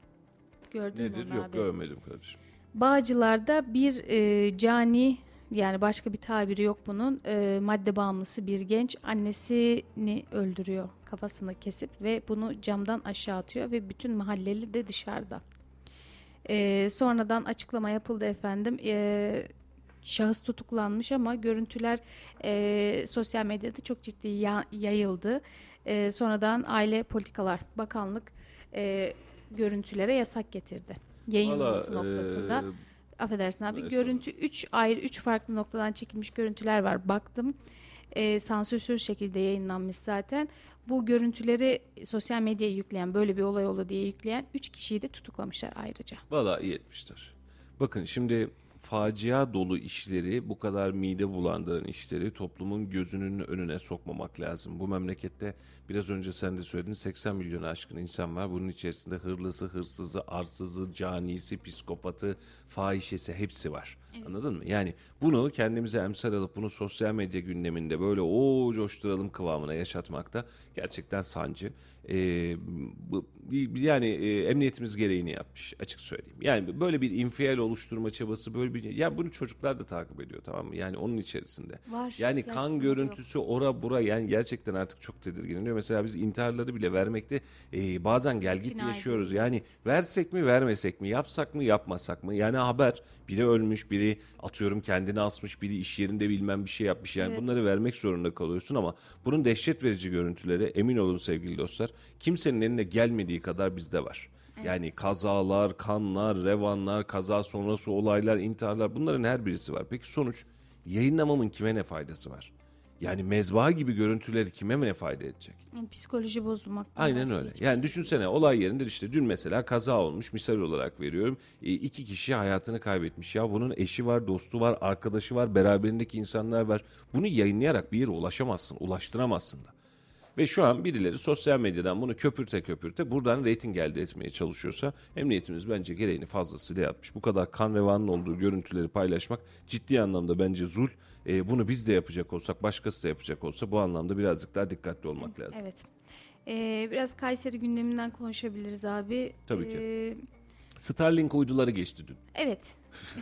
Gördün Nedir? Yok abi? görmedim kardeşim. Bağcılar'da bir e, cani yani başka bir tabiri yok bunun e, madde bağımlısı bir genç annesini öldürüyor kafasını kesip ve bunu camdan aşağı atıyor ve bütün mahalleli de dışarıda. E, sonradan açıklama yapıldı efendim. E, şahıs tutuklanmış ama görüntüler e, sosyal medyada çok ciddi ya- yayıldı. E, sonradan Aile Politikalar Bakanlık e, görüntülere yasak getirdi. Yayınlanması Valla, noktasında. e, Affedersin abi. Estağfurullah. Görüntü 3 ayrı 3 farklı noktadan çekilmiş görüntüler var. Baktım. E, sansürsüz şekilde yayınlanmış zaten. Bu görüntüleri sosyal medyaya yükleyen, böyle bir olay oldu diye yükleyen 3 kişiyi de tutuklamışlar ayrıca. Valla iyi etmişler. Bakın şimdi facia dolu işleri, bu kadar mide bulandıran işleri toplumun gözünün önüne sokmamak lazım. Bu memlekette biraz önce sen de söyledin 80 milyon aşkın insan var. Bunun içerisinde hırlısı, hırsızı, arsızı, canisi, psikopatı, fahişesi hepsi var. Anladın mı? Yani bunu kendimize emsal alıp bunu sosyal medya gündeminde böyle o coşturalım kıvamına yaşatmakta gerçekten sancı. Ee, bu, yani e, emniyetimiz gereğini yapmış açık söyleyeyim. Yani böyle bir infial oluşturma çabası böyle bir ya bunu çocuklar da takip ediyor tamam mı? Yani onun içerisinde. Var, Yani kan görüntüsü ora bura yani gerçekten artık çok tedirgin ediyor. Mesela biz intiharları bile vermekte e, bazen gel git yaşıyoruz. Yani versek mi vermesek mi yapsak mı yapmasak mı? Yani haber biri ölmüş biri atıyorum kendini asmış biri iş yerinde bilmem bir şey yapmış. Yani Evet. bunları vermek zorunda kalıyorsun ama bunun dehşet verici görüntüleri emin olun sevgili dostlar kimsenin eline gelmediği kadar bizde var. Yani kazalar, kanlar, revanlar, kaza sonrası olaylar, intiharlar bunların her birisi var. Peki sonuç yayınlamamın kime ne faydası var? Yani mezbaha gibi görüntüleri kime ne fayda edecek? Yani psikoloji bozulmak. Aynen öyle. Yani şey düşünsene olay yerinde işte dün mesela kaza olmuş misal olarak veriyorum. E, iki kişi hayatını kaybetmiş. Ya bunun eşi var, dostu var, arkadaşı var, beraberindeki insanlar var. Bunu yayınlayarak bir yere ulaşamazsın, ulaştıramazsın da. Ve şu an birileri sosyal medyadan bunu köpürte köpürte buradan reyting elde etmeye çalışıyorsa emniyetimiz bence gereğini fazlasıyla yapmış. Bu kadar kan revanın olduğu görüntüleri paylaşmak ciddi anlamda bence zul. E, bunu biz de yapacak olsak başkası da yapacak olsa bu anlamda birazcık daha dikkatli olmak lazım. Evet. Ee, biraz Kayseri gündeminden konuşabiliriz abi. Tabii ki. Ee, Starlink uyduları geçti dün. evet.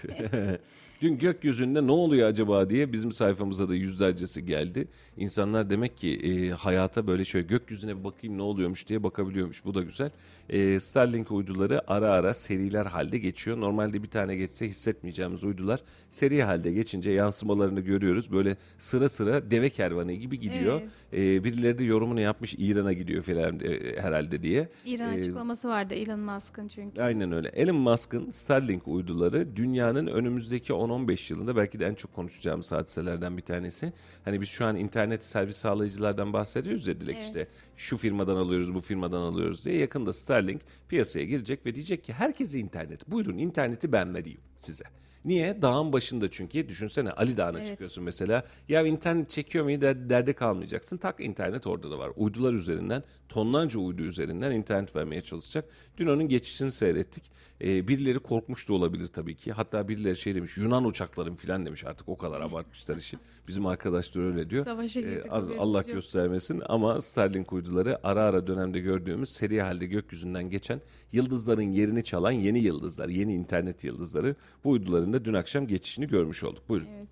Dün gökyüzünde ne oluyor acaba diye bizim sayfamıza da yüzlercesi geldi. İnsanlar demek ki e, hayata böyle şöyle gökyüzüne bir bakayım ne oluyormuş diye bakabiliyormuş. Bu da güzel. E, Starlink uyduları ara ara seriler halde geçiyor. Normalde bir tane geçse hissetmeyeceğimiz uydular seri halde geçince yansımalarını görüyoruz. Böyle sıra sıra deve kervanı gibi gidiyor. E, birileri de yorumunu yapmış İran'a gidiyor falan e, herhalde diye. İran E, açıklaması vardı Elon Musk'ın çünkü. Aynen öyle. Elon Musk'ın Starlink uyduları dünyanın önümüzdeki 10-15 yılında belki de en çok konuşacağımız hadiselerden bir tanesi. Hani biz şu an internet servis sağlayıcılardan bahsediyoruz ya Dilek Evet. işte şu firmadan alıyoruz bu firmadan alıyoruz diye. Yakında Starlink piyasaya girecek ve diyecek ki herkese internet. Buyurun interneti ben vereyim size. Niye? Dağın başında çünkü. Düşünsene Ali Dağı'na Evet. çıkıyorsun mesela. Ya internet çekiyor mu der, derde kalmayacaksın. Tak internet orada da var. Uydular üzerinden, tonlarca uydu üzerinden internet vermeye çalışacak. Dün onun geçişini seyrettik. Ee, birileri korkmuş da olabilir tabii ki. Hatta birileri şey demiş Yunan uçakların filan demiş artık o kadar abartmışlar işi. Bizim arkadaşlar öyle diyor. Savaşa Ee, girdik, Allah haberimiz yok. göstermesin ama Starlink uyduları ara ara dönemde gördüğümüz seri halde gökyüzünden geçen yıldızların yerini çalan yeni yıldızlar, yeni internet yıldızları bu uyduların da dün akşam geçişini görmüş olduk. Buyurun. Evet.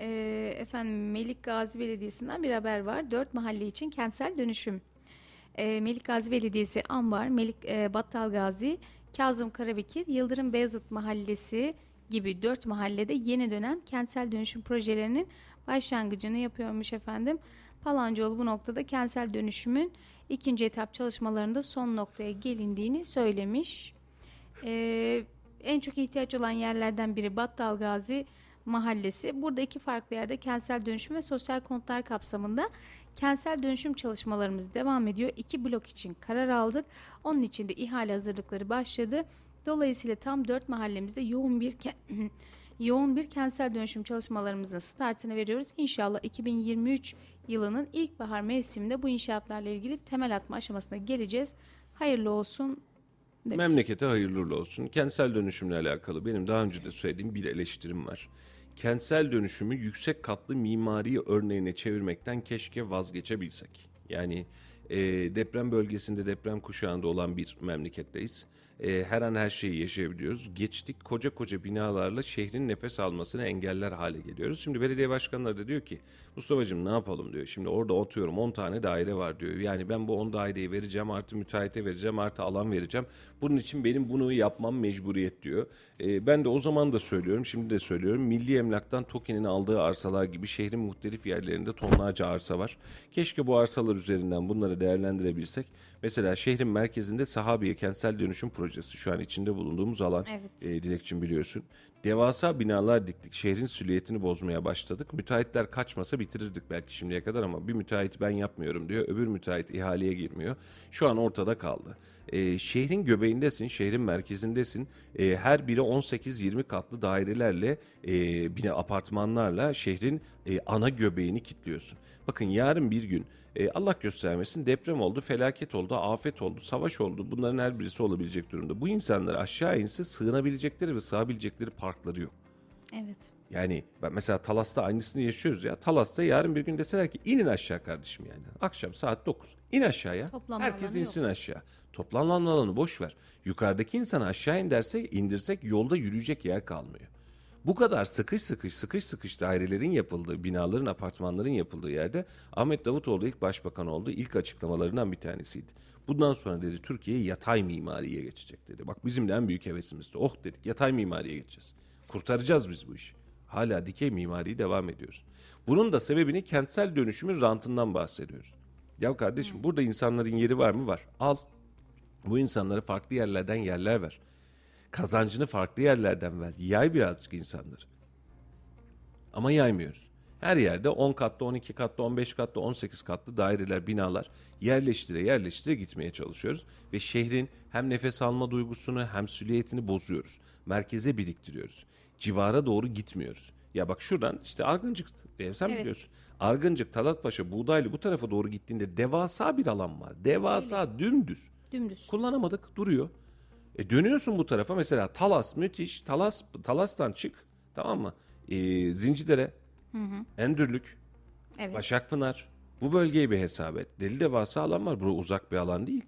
Ee, efendim Melik Gazi Belediyesi'nden bir haber var. Dört mahalle için kentsel dönüşüm. Ee, Melik Gazi Belediyesi Ambar, Melik e, Battal Gazi, Kazım Karabekir, Yıldırım Beyazıt Mahallesi gibi dört mahallede yeni dönem kentsel dönüşüm projelerinin başlangıcını yapıyormuş efendim. Palancıoğlu bu noktada kentsel dönüşümün ikinci etap çalışmalarında son noktaya gelindiğini söylemiş. Ee, en çok ihtiyaç olan yerlerden biri Battal Gazi Mahallesi. Burada iki farklı yerde kentsel dönüşüm ve sosyal konutlar kapsamında kentsel dönüşüm çalışmalarımız devam ediyor. İki blok için karar aldık. Onun için de ihale hazırlıkları başladı. Dolayısıyla tam dört mahallemizde yoğun bir yoğun bir kentsel dönüşüm çalışmalarımızın startını veriyoruz. İnşallah 2023 yılının ilkbahar mevsiminde bu inşaatlarla ilgili temel atma aşamasına geleceğiz. Hayırlı olsun. demiş. Memlekete hayırlı olsun. Kentsel dönüşümle alakalı benim daha önce de söylediğim bir eleştirim var. Kentsel dönüşümü yüksek katlı mimari örneğine çevirmekten keşke vazgeçebilsek. Yani e, deprem bölgesinde deprem kuşağında olan bir memleketteyiz. E, her an her şeyi yaşayabiliyoruz. Geçtik koca koca binalarla şehrin nefes almasını engeller hale geliyoruz. Şimdi belediye başkanları da diyor ki Mustafa'cığım ne yapalım diyor. Şimdi orada oturuyorum 10 tane daire var diyor. Yani ben bu 10 daireyi vereceğim artı müteahhite vereceğim artı alan vereceğim. Bunun için benim bunu yapmam mecburiyet diyor. E, ben de o zaman da söylüyorum şimdi de söylüyorum. Milli Emlak'tan TOKİ'nin aldığı arsalar gibi şehrin muhtelif yerlerinde tonlarca arsa var. Keşke bu arsalar üzerinden bunları değerlendirebilsek. Mesela şehrin merkezinde Sahabiye Kentsel Dönüşüm Projesi şu an içinde bulunduğumuz alan. Evet. E, Dilekçim biliyorsun. Devasa binalar diktik. Şehrin silüetini bozmaya başladık. Müteahhitler kaçmasa bitirirdik belki şimdiye kadar ama bir müteahhit ben yapmıyorum diyor. Öbür müteahhit ihaleye girmiyor. Şu an ortada kaldı. E, şehrin göbeğindesin, şehrin merkezindesin. E, her biri 18-20 katlı dairelerle, e, bina apartmanlarla şehrin e, ana göbeğini kilitliyorsun. Bakın yarın bir gün e, Allah göstermesin deprem oldu, felaket oldu, afet oldu, savaş oldu. Bunların her birisi olabilecek durumda. Bu insanlar aşağı inse sığınabilecekleri ve sığabilecekleri parkları yok. Evet. Yani ben mesela Talas'ta aynısını yaşıyoruz ya. Talas'ta yarın bir gün deseler ki inin aşağı kardeşim yani. Akşam saat 9. İn aşağıya. Toplanma Herkes insin aşağı. Toplanma alanı boş ver. Yukarıdaki insanı aşağı indirsek, indirsek yolda yürüyecek yer kalmıyor. Bu kadar sıkış sıkış sıkış sıkış dairelerin yapıldığı, binaların, apartmanların yapıldığı yerde Ahmet Davutoğlu ilk başbakan oldu. İlk açıklamalarından bir tanesiydi. Bundan sonra dedi Türkiye yatay mimariye geçecek dedi. Bak bizim de en büyük hevesimizdi. Oh dedik yatay mimariye geçeceğiz. Kurtaracağız biz bu işi. Hala dikey mimariyi devam ediyoruz. Bunun da sebebini kentsel dönüşümün rantından bahsediyoruz. Ya kardeşim burada insanların yeri var mı? Var. Al. Bu insanlara farklı yerlerden yerler ver. Kazancını farklı yerlerden ver. Yay birazcık insanları. Ama yaymıyoruz. Her yerde 10 katlı, 12 katlı, 15 katlı, 18 katlı daireler, binalar yerleştire yerleştire gitmeye çalışıyoruz. Ve şehrin hem nefes alma duygusunu hem süliyetini bozuyoruz. Merkeze biriktiriyoruz. Civara doğru gitmiyoruz. Ya bak şuradan işte Argıncık, e, sen Evet. biliyorsun. Argıncık, Talatpaşa, Buğdaylı bu tarafa doğru gittiğinde devasa bir alan var. Devasa, dümdüz. Dümdüz. Kullanamadık, duruyor. E dönüyorsun bu tarafa mesela Talas müthiş. Talas Talas'tan çık tamam mı? E, Zincirlere, Endürlük, Evet. Başakpınar. Bu bölgeyi bir hesap et. Deli devasa alan var. Bu uzak bir alan değil.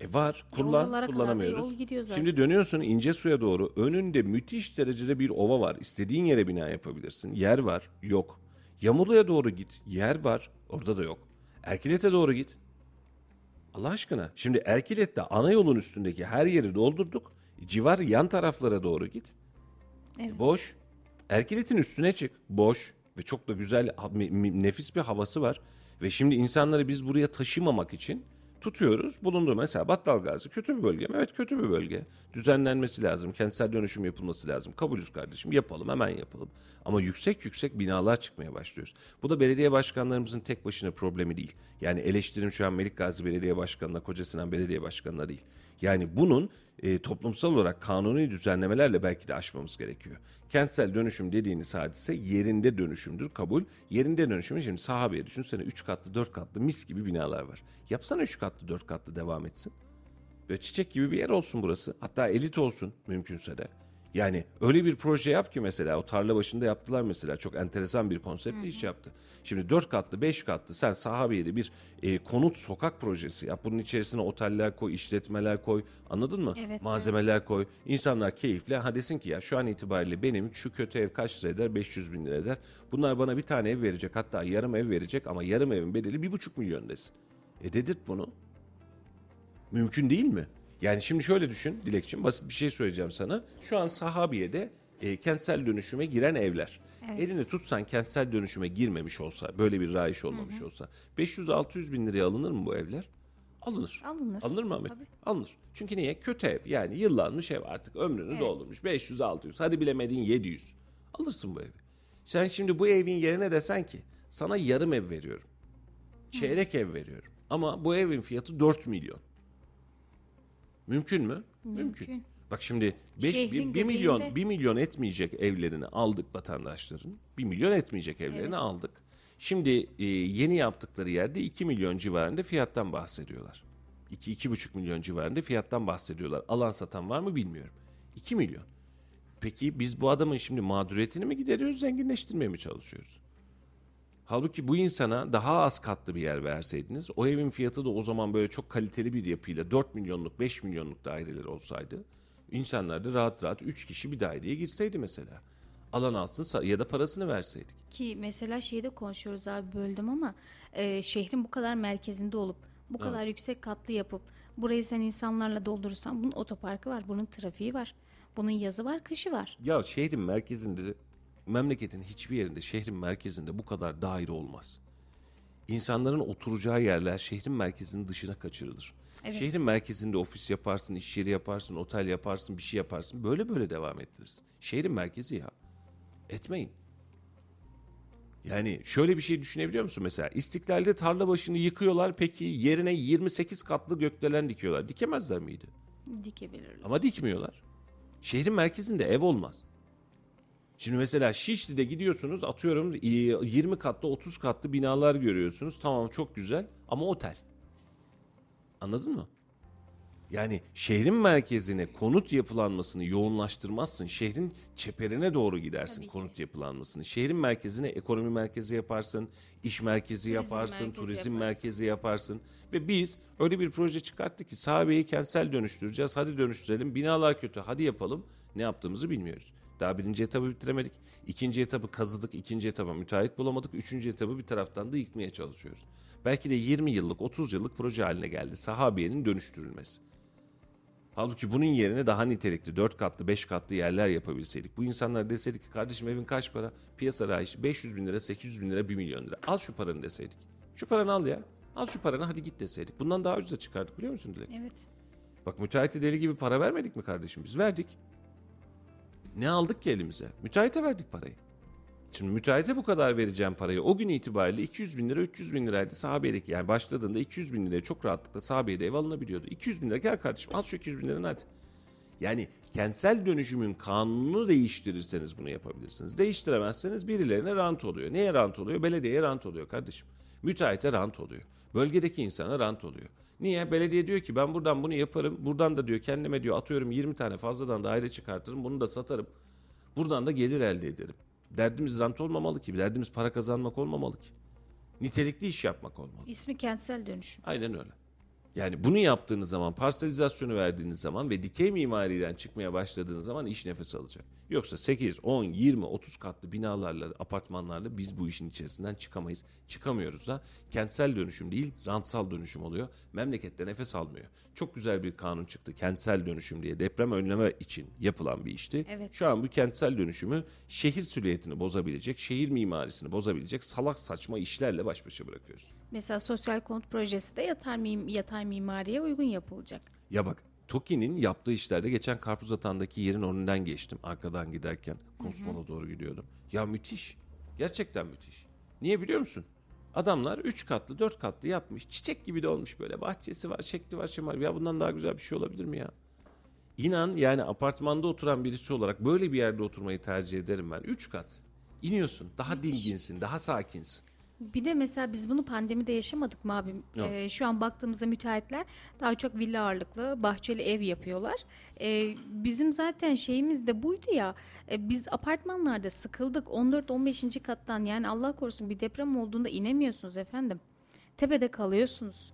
E var. E, Kullan. da kullanamıyoruz. yol gidiyor zaten. Şimdi dönüyorsun ince suya doğru. Önünde müthiş derecede bir ova var. İstediğin yere bina yapabilirsin. Yer var. Yok. Yamulu'ya doğru git. Yer var. Orada da yok. Erkilet'e doğru git. Allah aşkına. Şimdi Erkilet'te ana yolun üstündeki her yeri doldurduk. Civar yan taraflara doğru git. Evet. Boş. Erkilet'in üstüne çık. Boş. Ve çok da güzel, nefis bir havası var. Ve şimdi insanları biz buraya taşımamak için tutuyoruz. Bulunduğu mesela Battalgazi kötü bir bölge mi? Evet kötü bir bölge. Düzenlenmesi lazım. Kentsel dönüşüm yapılması lazım. Kabulüz kardeşim. Yapalım hemen yapalım. Ama yüksek yüksek binalar çıkmaya başlıyoruz. Bu da belediye başkanlarımızın tek başına problemi değil. Yani eleştirim şu an Melik Gazi Belediye Başkanı'na, Koca Sinan Belediye Başkanı'na değil. Yani bunun e, toplumsal olarak kanuni düzenlemelerle belki de aşmamız gerekiyor. Kentsel dönüşüm dediğiniz hadise yerinde dönüşümdür kabul. Yerinde dönüşümü şimdi sahabeye düşünsene 3 katlı 4 katlı mis gibi binalar var. Yapsana 3 katlı 4 katlı devam etsin. Böyle çiçek gibi bir yer olsun burası. Hatta elit olsun mümkünse de. Yani öyle bir proje yap ki mesela o tarla başında yaptılar mesela çok enteresan bir konseptle iş yaptı. Şimdi 4 katlı 5 katlı sen saha bir yeri bir e, konut sokak projesi yap. Bunun içerisine oteller koy, işletmeler koy anladın mı? Evet, Malzemeler koy. İnsanlar keyifle ha desin ki ya şu an itibariyle benim şu kötü ev kaç lira eder? 500 bin lira eder. Bunlar bana bir tane ev verecek hatta yarım ev verecek ama yarım evin bedeli bir buçuk milyon desin. E dedirt bunu. Mümkün değil mi? Yani şimdi şöyle düşün Dilekçim basit bir şey söyleyeceğim sana. Şu an Sahabiye'de e, kentsel dönüşüme giren evler. Evet. Elini tutsan kentsel dönüşüme girmemiş olsa, böyle bir rayiş olmamış olsa 500-600 bin liraya alınır mı bu evler? Alınır. Alınır. Alınır mı Ahmet? Tabii. Alınır. Çünkü niye? Kötü ev. Yani yıllanmış ev artık ömrünü Evet. doldurmuş. 500-600 hadi bilemedin 700. Alırsın bu evi. Sen şimdi bu evin yerine desen ki sana yarım ev veriyorum. Çeyrek ev veriyorum. Ama bu evin fiyatı 4 milyon. Mümkün mü? Mümkün. Bak şimdi 5 Şehrin 1 milyon göbeğinde. 1 milyon etmeyecek evlerini aldık vatandaşların. 1 milyon etmeyecek evlerini Evet. aldık. Şimdi e, yeni yaptıkları yerde 2 milyon civarında fiyattan bahsediyorlar. 2 2,5 milyon civarında fiyattan bahsediyorlar. Alan satan var mı bilmiyorum. 2 milyon. Peki biz bu adamın şimdi mağduriyetini mi gideriyoruz, zenginleştirmeye mi çalışıyoruz? Halbuki bu insana daha az katlı bir yer verseydiniz, o evin fiyatı da o zaman böyle çok kaliteli bir yapıyla 4 milyonluk, 5 milyonluk daireler olsaydı, insanlar da rahat rahat 3 kişi bir daireye girseydi mesela. Alan alsın ya da parasını verseydik. Ki mesela şeyde konuşuyoruz abi böldüm ama e, şehrin bu kadar merkezinde olup bu kadar yüksek katlı yapıp burayı sen insanlarla doldurursan bunun otoparkı var, bunun trafiği var, bunun yazı var, kışı var. Ya şehrin merkezinde, memleketin hiçbir yerinde, şehrin merkezinde bu kadar daire olmaz. İnsanların oturacağı yerler şehrin merkezinin dışına kaçırılır. Evet. Şehrin merkezinde ofis yaparsın, iş yeri yaparsın, otel yaparsın, bir şey yaparsın. Böyle böyle devam ettiririz. Şehrin merkezi ya. Etmeyin. Yani şöyle bir şey düşünebiliyor musun mesela? İstiklal'de tarla başını yıkıyorlar peki yerine 28 katlı gökdelen dikiyorlar. Dikemezler miydi? Dikebilirler. Ama dikmiyorlar. Şehrin merkezinde ev olmaz. Şimdi mesela Şişli'de gidiyorsunuz atıyorum e, 20 katlı 30 katlı binalar görüyorsunuz. Tamam çok güzel ama otel. Anladın mı? Yani şehrin merkezine konut yapılanmasını yoğunlaştırmazsın. Şehrin çeperine doğru gidersin Tabii ki. konut yapılanmasını. Şehrin merkezine ekonomi merkezi yaparsın, iş merkezi yaparsın, merkezi turizm yaparsın. merkezi yaparsın. Ve biz öyle bir proje çıkarttık ki sahabeyi kentsel dönüştüreceğiz. Hadi dönüştürelim. Binalar kötü. Hadi yapalım. Ne yaptığımızı bilmiyoruz. Daha birinci etabı bitiremedik. İkinci etabı kazıdık. ikinci etaba müteahhit bulamadık. Üçüncü etabı bir taraftan da yıkmaya çalışıyoruz. Belki de 20 yıllık, 30 yıllık proje haline geldi. Sahabiyenin dönüştürülmesi. Halbuki bunun yerine daha nitelikli 4 katlı 5 katlı yerler yapabilseydik. Bu insanlar deseydik ki kardeşim evin kaç para? Piyasa rayışı 500 bin lira 800 bin lira 1 milyon lira. Al şu paranı deseydik. Şu paranı al ya. Al şu paranı hadi git deseydik. Bundan daha ucuza çıkardık biliyor musun Dilek? Evet. Bak müteahhite deli gibi para vermedik mi kardeşim? Biz verdik. Ne aldık ki elimize? Müteahhite verdik parayı. Şimdi müteahhite bu kadar vereceğim parayı o gün itibariyle 200 bin lira 300 bin liraydı sahabiyedeki yani başladığında 200 bin liraya çok rahatlıkla sahabiyede ev alınabiliyordu. 200 bin lira gel kardeşim al şu 200 bin liranı hadi. Yani kentsel dönüşümün kanunu değiştirirseniz bunu yapabilirsiniz. Değiştiremezseniz birilerine rant oluyor. Neye rant oluyor? Belediyeye rant oluyor kardeşim. Müteahhite rant oluyor. Bölgedeki insana rant oluyor. Niye? Belediye diyor ki ben buradan bunu yaparım. Buradan da diyor kendime diyor atıyorum 20 tane fazladan daire çıkartırım. Bunu da satarım. Buradan da gelir elde ederim. Derdimiz rant olmamalı ki. Derdimiz para kazanmak olmamalı ki. Nitelikli iş yapmak olmalı. İsmi kentsel dönüşüm. Aynen öyle. Yani bunu yaptığınız zaman, parselizasyonu verdiğiniz zaman ve dikey mimariden çıkmaya başladığınız zaman iş nefes alacak. Yoksa 8, 10, 20, 30 katlı binalarla, apartmanlarla biz bu işin içerisinden çıkamayız. Çıkamıyoruz da kentsel dönüşüm değil, rantsal dönüşüm oluyor. Memlekette nefes almıyor. Çok güzel bir kanun çıktı kentsel dönüşüm diye deprem önleme için yapılan bir işti. Evet. Şu an bu kentsel dönüşümü şehir süliyetini bozabilecek, şehir mimarisini bozabilecek salak saçma işlerle baş başa bırakıyoruz. Mesela sosyal konut projesi de yatay, mim yatay mimariye uygun yapılacak. Ya bak TOKİ'nin yaptığı işlerde geçen Karpuz Atan'daki yerin önünden geçtim arkadan giderken. Kosmon'a doğru gidiyordum. Ya müthiş. Gerçekten müthiş. Niye biliyor musun? Adamlar 3 katlı 4 katlı yapmış. Çiçek gibi de olmuş böyle. Bahçesi var, şekli var, şemali. Ya bundan daha güzel bir şey olabilir mi ya? İnan yani apartmanda oturan birisi olarak böyle bir yerde oturmayı tercih ederim ben. 3 kat. İniyorsun. Daha dinginsin, daha sakinsin. Bir de mesela biz bunu pandemide yaşamadık mı abim? Yok. Ee, şu an baktığımızda müteahhitler daha çok villa ağırlıklı bahçeli ev yapıyorlar. Ee, bizim zaten şeyimiz de buydu ya. Ee, biz apartmanlarda sıkıldık 14-15. kattan yani Allah korusun bir deprem olduğunda inemiyorsunuz efendim. Tepede kalıyorsunuz.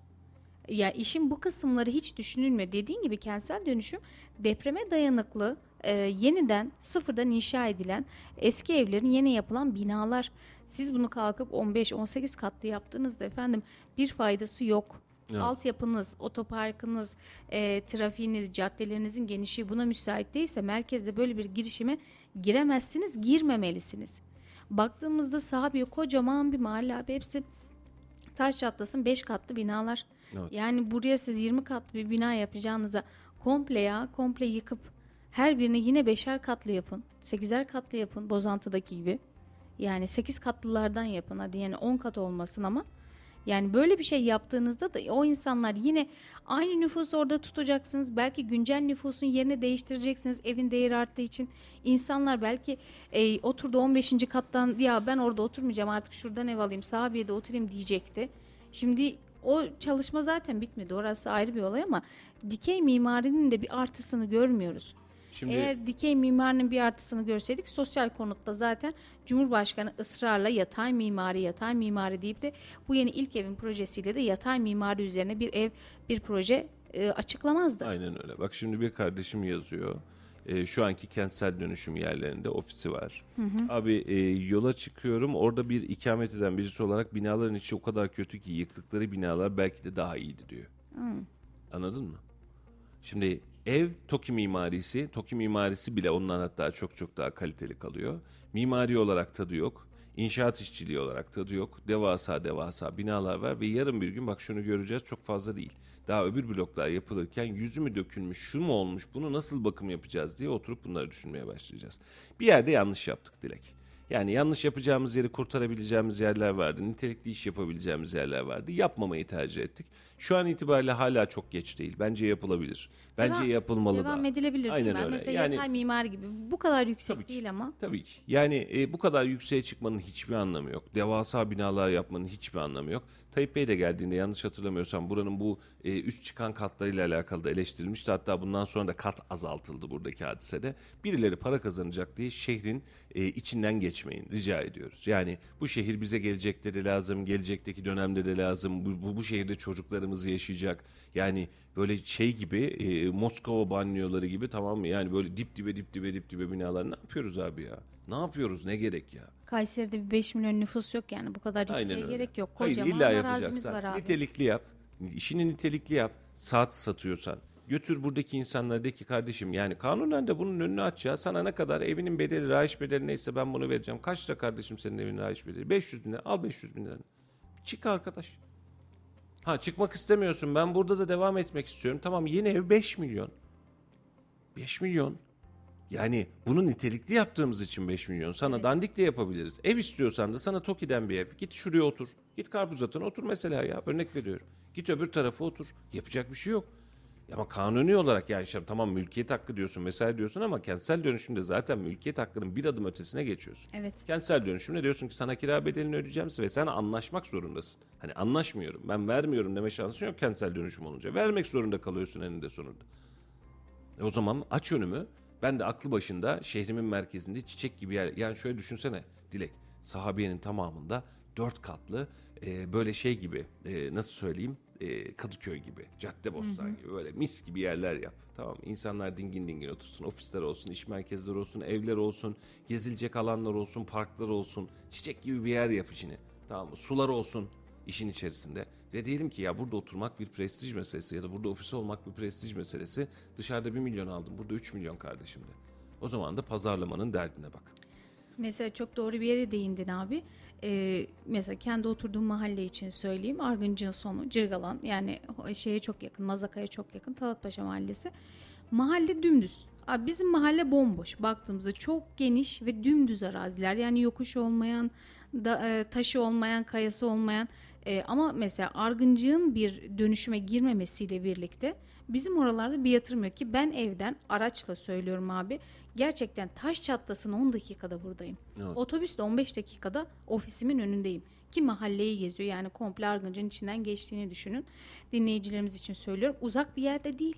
Ya işin bu kısımları hiç düşünülmüyor. Dediğin gibi kentsel dönüşüm depreme dayanıklı, e, yeniden sıfırdan inşa edilen eski evlerin yeni yapılan binalar. Siz bunu kalkıp 15-18 katlı yaptığınızda efendim bir faydası yok. Evet. Altyapınız, otoparkınız, e, trafiğiniz, caddelerinizin genişliği buna müsait değilse merkezde böyle bir girişime giremezsiniz, girmemelisiniz. Baktığımızda Sahabiye kocaman bir mahalle abi hepsi taş çatlasın 5 katlı binalar. Evet. Yani buraya siz 20 katlı bir bina yapacağınıza komple ya komple yıkıp her birini yine beşer katlı yapın. 8'er katlı yapın Bozantı'daki gibi. Yani 8 katlılardan yapın hadi yani 10 kat olmasın ama. Yani böyle bir şey yaptığınızda da o insanlar yine aynı nüfusu orada tutacaksınız. Belki güncel nüfusun yerini değiştireceksiniz evin değeri arttığı için. İnsanlar belki e, oturdu 15. kattan ya ben orada oturmayacağım artık şuradan ev alayım sahabiyede oturayım diyecekti. Şimdi o çalışma zaten bitmedi. Orası ayrı bir olay ama dikey mimarinin de bir artısını görmüyoruz. Şimdi Eğer dikey mimarinin bir artısını görseydik sosyal konutta zaten Cumhurbaşkanı ısrarla yatay mimari yatay mimari deyip de bu yeni ilk evin projesiyle de yatay mimari üzerine bir ev bir proje e, açıklamazdı. aynen öyle. Bak şimdi bir kardeşim yazıyor. E, şu anki kentsel dönüşüm yerlerinde ofisi var. Abi e, yola çıkıyorum. Orada bir ikamet eden birisi olarak binaların içi o kadar kötü ki yıktıkları binalar belki de daha iyiydi diyor. Anladın mı? Şimdi ev TOKİ mimarisi, TOKİ mimarisi bile ondan hatta çok çok daha kaliteli kalıyor. Mimari olarak tadı yok. İnşaat işçiliği olarak tadı yok. Devasa devasa binalar var ve yarın bir gün bak şunu göreceğiz çok fazla değil. Daha öbür bloklar yapılırken yüzü mü dökülmüş, şu mu olmuş, bunu nasıl bakım yapacağız diye oturup bunları düşünmeye başlayacağız. Bir yerde yanlış yaptık Dilek. Yani yanlış yapacağımız yeri kurtarabileceğimiz yerler vardı. Nitelikli iş yapabileceğimiz yerler vardı. Yapmamayı tercih ettik. Şu an itibariyle hala çok geç değil. Bence yapılabilir. Bence Devam- yapılmalı Devam da. edilebilir değil Aynen öyle. Mesela Yani- yatay mimar gibi bu kadar yüksek Tabii ki. değil ama. Tabii ki. Yani e, bu kadar yükseğe çıkmanın hiçbir anlamı yok. Devasa binalar yapmanın hiçbir anlamı yok. Tayyip Bey de geldiğinde yanlış hatırlamıyorsam buranın bu e, üst çıkan katlarıyla alakalı da eleştirilmişti. Hatta bundan sonra da kat azaltıldı buradaki hadisede. Birileri para kazanacak diye şehrin e, içinden geçmeyin rica ediyoruz. Yani bu şehir bize gelecekte de lazım, gelecekteki dönemde de lazım. Bu, bu, bu şehirde çocuklarımız yaşayacak. Yani böyle şey gibi e, Moskova banyoları gibi tamam mı? Yani böyle dip dibe dip dibe dip dibe binalar ne yapıyoruz abi ya? Ne yapıyoruz? Ne gerek ya? Kayseri'de bir 5 milyon nüfus yok yani bu kadar yükseğe gerek yok. Hayır Kocaman illa arazimiz var abi. nitelikli yap. İşini nitelikli yap. Saat satıyorsan götür buradaki insanlara de ki kardeşim yani kanunen de bunun önünü aç ya. Sana ne kadar evinin bedeli, rayiç bedeli neyse ben bunu vereceğim. Kaç lira kardeşim senin evinin rayiç bedeli? 500 bin lira. Al 500 bin lira. Çık arkadaş. Ha çıkmak istemiyorsun. Ben burada da devam etmek istiyorum. Tamam yeni ev 5 milyon. 5 milyon. Yani bunu nitelikli yaptığımız için 5 milyon. Sana dandik de yapabiliriz. Ev istiyorsan da sana Toki'den bir ev. Git şuraya otur. Git karpuz atına otur mesela ya. Örnek veriyorum. Git öbür tarafa otur. Yapacak bir şey yok. Ama kanuni olarak yani işte tamam mülkiyet hakkı diyorsun vesaire diyorsun ama kentsel dönüşümde zaten mülkiyet hakkının bir adım ötesine geçiyorsun. Evet. Kentsel dönüşümde diyorsun ki sana kira bedelini ödeyeceğim ve sen anlaşmak zorundasın. Hani anlaşmıyorum ben vermiyorum deme şansın yok kentsel dönüşüm olunca. Vermek zorunda kalıyorsun eninde sonunda. E o zaman aç önümü. Ben de aklı başında şehrimin merkezinde çiçek gibi yer. Yani şöyle düşünsene Dilek. Sahabiyenin tamamında dört katlı e, böyle şey gibi e, nasıl söyleyeyim e, Kadıköy gibi, Caddebostan gibi böyle mis gibi yerler yap. Tamam? İnsanlar dingin dingin otursun, ofisler olsun, iş merkezleri olsun, evler olsun, gezilecek alanlar olsun, parklar olsun. Çiçek gibi bir yer yap içini. Tamam mı? Sular olsun işin içerisinde. Ve diyelim ki ya burada oturmak bir prestij meselesi ya da burada ofis olmak bir prestij meselesi. Dışarıda bir milyon aldım, burada 3 milyon kardeşimde. O zaman da pazarlamanın derdine bak. Mesela çok doğru bir yere değindin abi. Ee, mesela kendi oturduğum mahalle için söyleyeyim. Argıncı'nın sonu Cırgalan yani şeye çok yakın Mazaka'ya çok yakın Talatpaşa mahallesi. Mahalle dümdüz. Abi bizim mahalle bomboş baktığımızda çok geniş ve dümdüz araziler. Yani yokuş olmayan, da, e, taşı olmayan, kayası olmayan. E, ama mesela Argıncı'nın bir dönüşüme girmemesiyle birlikte bizim oralarda bir yatırım yok ki ben evden araçla söylüyorum abi. Gerçekten taş çatlasın 10 dakikada buradayım. Evet. Otobüsle 15 dakikada ofisimin önündeyim. Ki mahalleyi geziyor yani komple Argıncı'nın içinden geçtiğini düşünün. Dinleyicilerimiz için söylüyorum. Uzak bir yerde değil.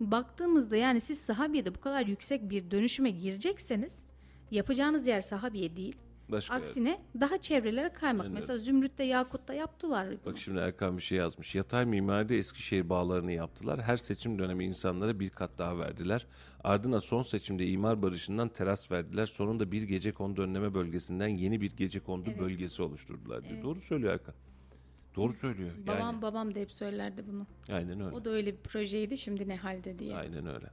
Baktığımızda yani siz sahabiyede bu kadar yüksek bir dönüşüme girecekseniz yapacağınız yer sahabiye değil. Başka yer. Aksine daha çevrelere kaymak. Aynen. Mesela Zümrüt'te Yakut'ta yaptılar. bunu. Bak şimdi Erkan bir şey yazmış. Yatay mimaride Eskişehir bağlarını yaptılar. Her seçim dönemi insanlara bir kat daha verdiler. Ardına son seçimde imar barışından teras verdiler. Sonunda bir gece kondu önleme bölgesinden yeni bir gece kondu Evet. bölgesi oluşturdular diyor. Doğru söylüyor Erkan. Doğru söylüyor. Babam Yani, babam da hep söylerdi bunu. aynen öyle. O da öyle bir projeydi şimdi ne halde diye. Aynen öyle.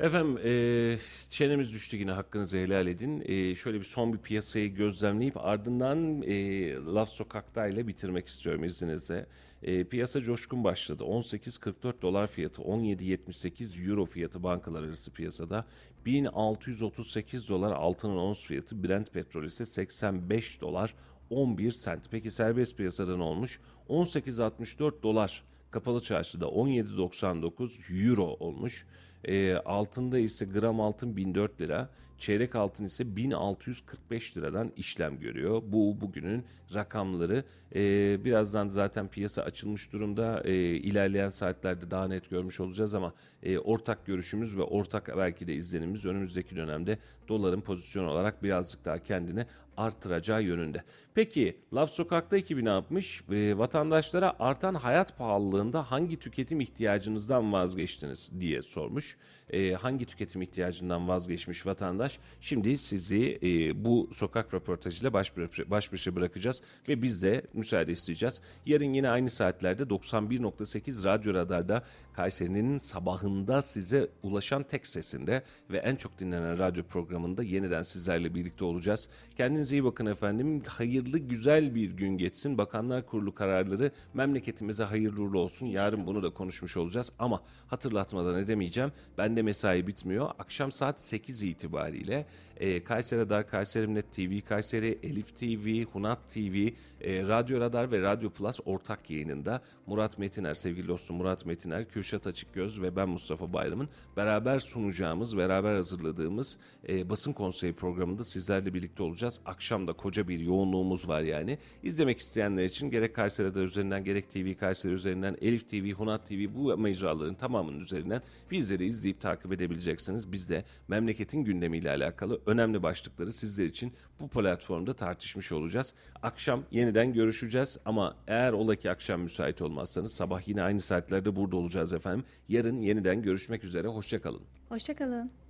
Efendim e, çenemiz düştü yine hakkınızı helal edin. E, şöyle bir son bir piyasayı gözlemleyip ardından e, Laf Sokak'ta ile bitirmek istiyorum izninizle. E, piyasa coşkun başladı. 18.44 dolar fiyatı, 17.78 euro fiyatı bankalar arası piyasada. 1638 dolar altının ons fiyatı, Brent petrol ise 85 dolar 11 sent. Peki serbest piyasada ne olmuş? 18.64 dolar kapalı çarşıda 17.99 euro olmuş. E, altında ise gram altın 1004 lira, çeyrek altın ise 1645 liradan işlem görüyor. Bu bugünün rakamları. E, birazdan zaten piyasa açılmış durumda. E, ilerleyen saatlerde daha net görmüş olacağız ama e, ortak görüşümüz ve ortak belki de izlenimimiz önümüzdeki dönemde doların pozisyon olarak birazcık daha kendini artıracağı yönünde. Peki Laf Sokak'ta ekibi ne yapmış? E, vatandaşlara artan hayat pahalılığında hangi tüketim ihtiyacınızdan vazgeçtiniz diye sormuş. E, hangi tüketim ihtiyacından vazgeçmiş vatandaş? Şimdi sizi e, bu sokak röportajıyla baş, baş başa bırakacağız ve biz de müsaade isteyeceğiz. Yarın yine aynı saatlerde 91.8 Radyo Radar'da Kayseri'nin sabahında size ulaşan tek sesinde ve en çok dinlenen radyo programında yeniden sizlerle birlikte olacağız. Kendinize iyi bakın efendim. Hayırlı güzel bir gün geçsin. Bakanlar Kurulu kararları memleketimize hayırlı uğurlu olsun. Yarın bunu da konuşmuş olacağız ama hatırlatmadan edemeyeceğim. Bende mesai bitmiyor. Akşam saat 8 itibariyle e, Kayseri Radar, Kayseri Net TV, Kayseri Elif TV, Hunat TV, e, Radyo Radar ve Radyo Plus ortak yayınında Murat Metiner, sevgili dostum Murat Metiner, Kürşat Açıkgöz ve ben Mustafa Bayram'ın beraber sunacağımız, beraber hazırladığımız e, basın konseyi programında sizlerle birlikte olacağız. Akşam da koca bir yoğunluğumuz var yani. İzlemek isteyenler için gerek Kayseri Radar üzerinden, gerek TV Kayseri üzerinden, Elif TV, Hunat TV bu mecraların tamamının üzerinden bizleri izleyip takip edebileceksiniz. Biz de memleketin gündemiyle alakalı önemli başlıkları sizler için bu platformda tartışmış olacağız. Akşam yeniden görüşeceğiz ama eğer ola ki akşam müsait olmazsanız sabah yine aynı saatlerde burada olacağız efendim. Yarın yeniden görüşmek üzere. Hoşçakalın. Hoşçakalın.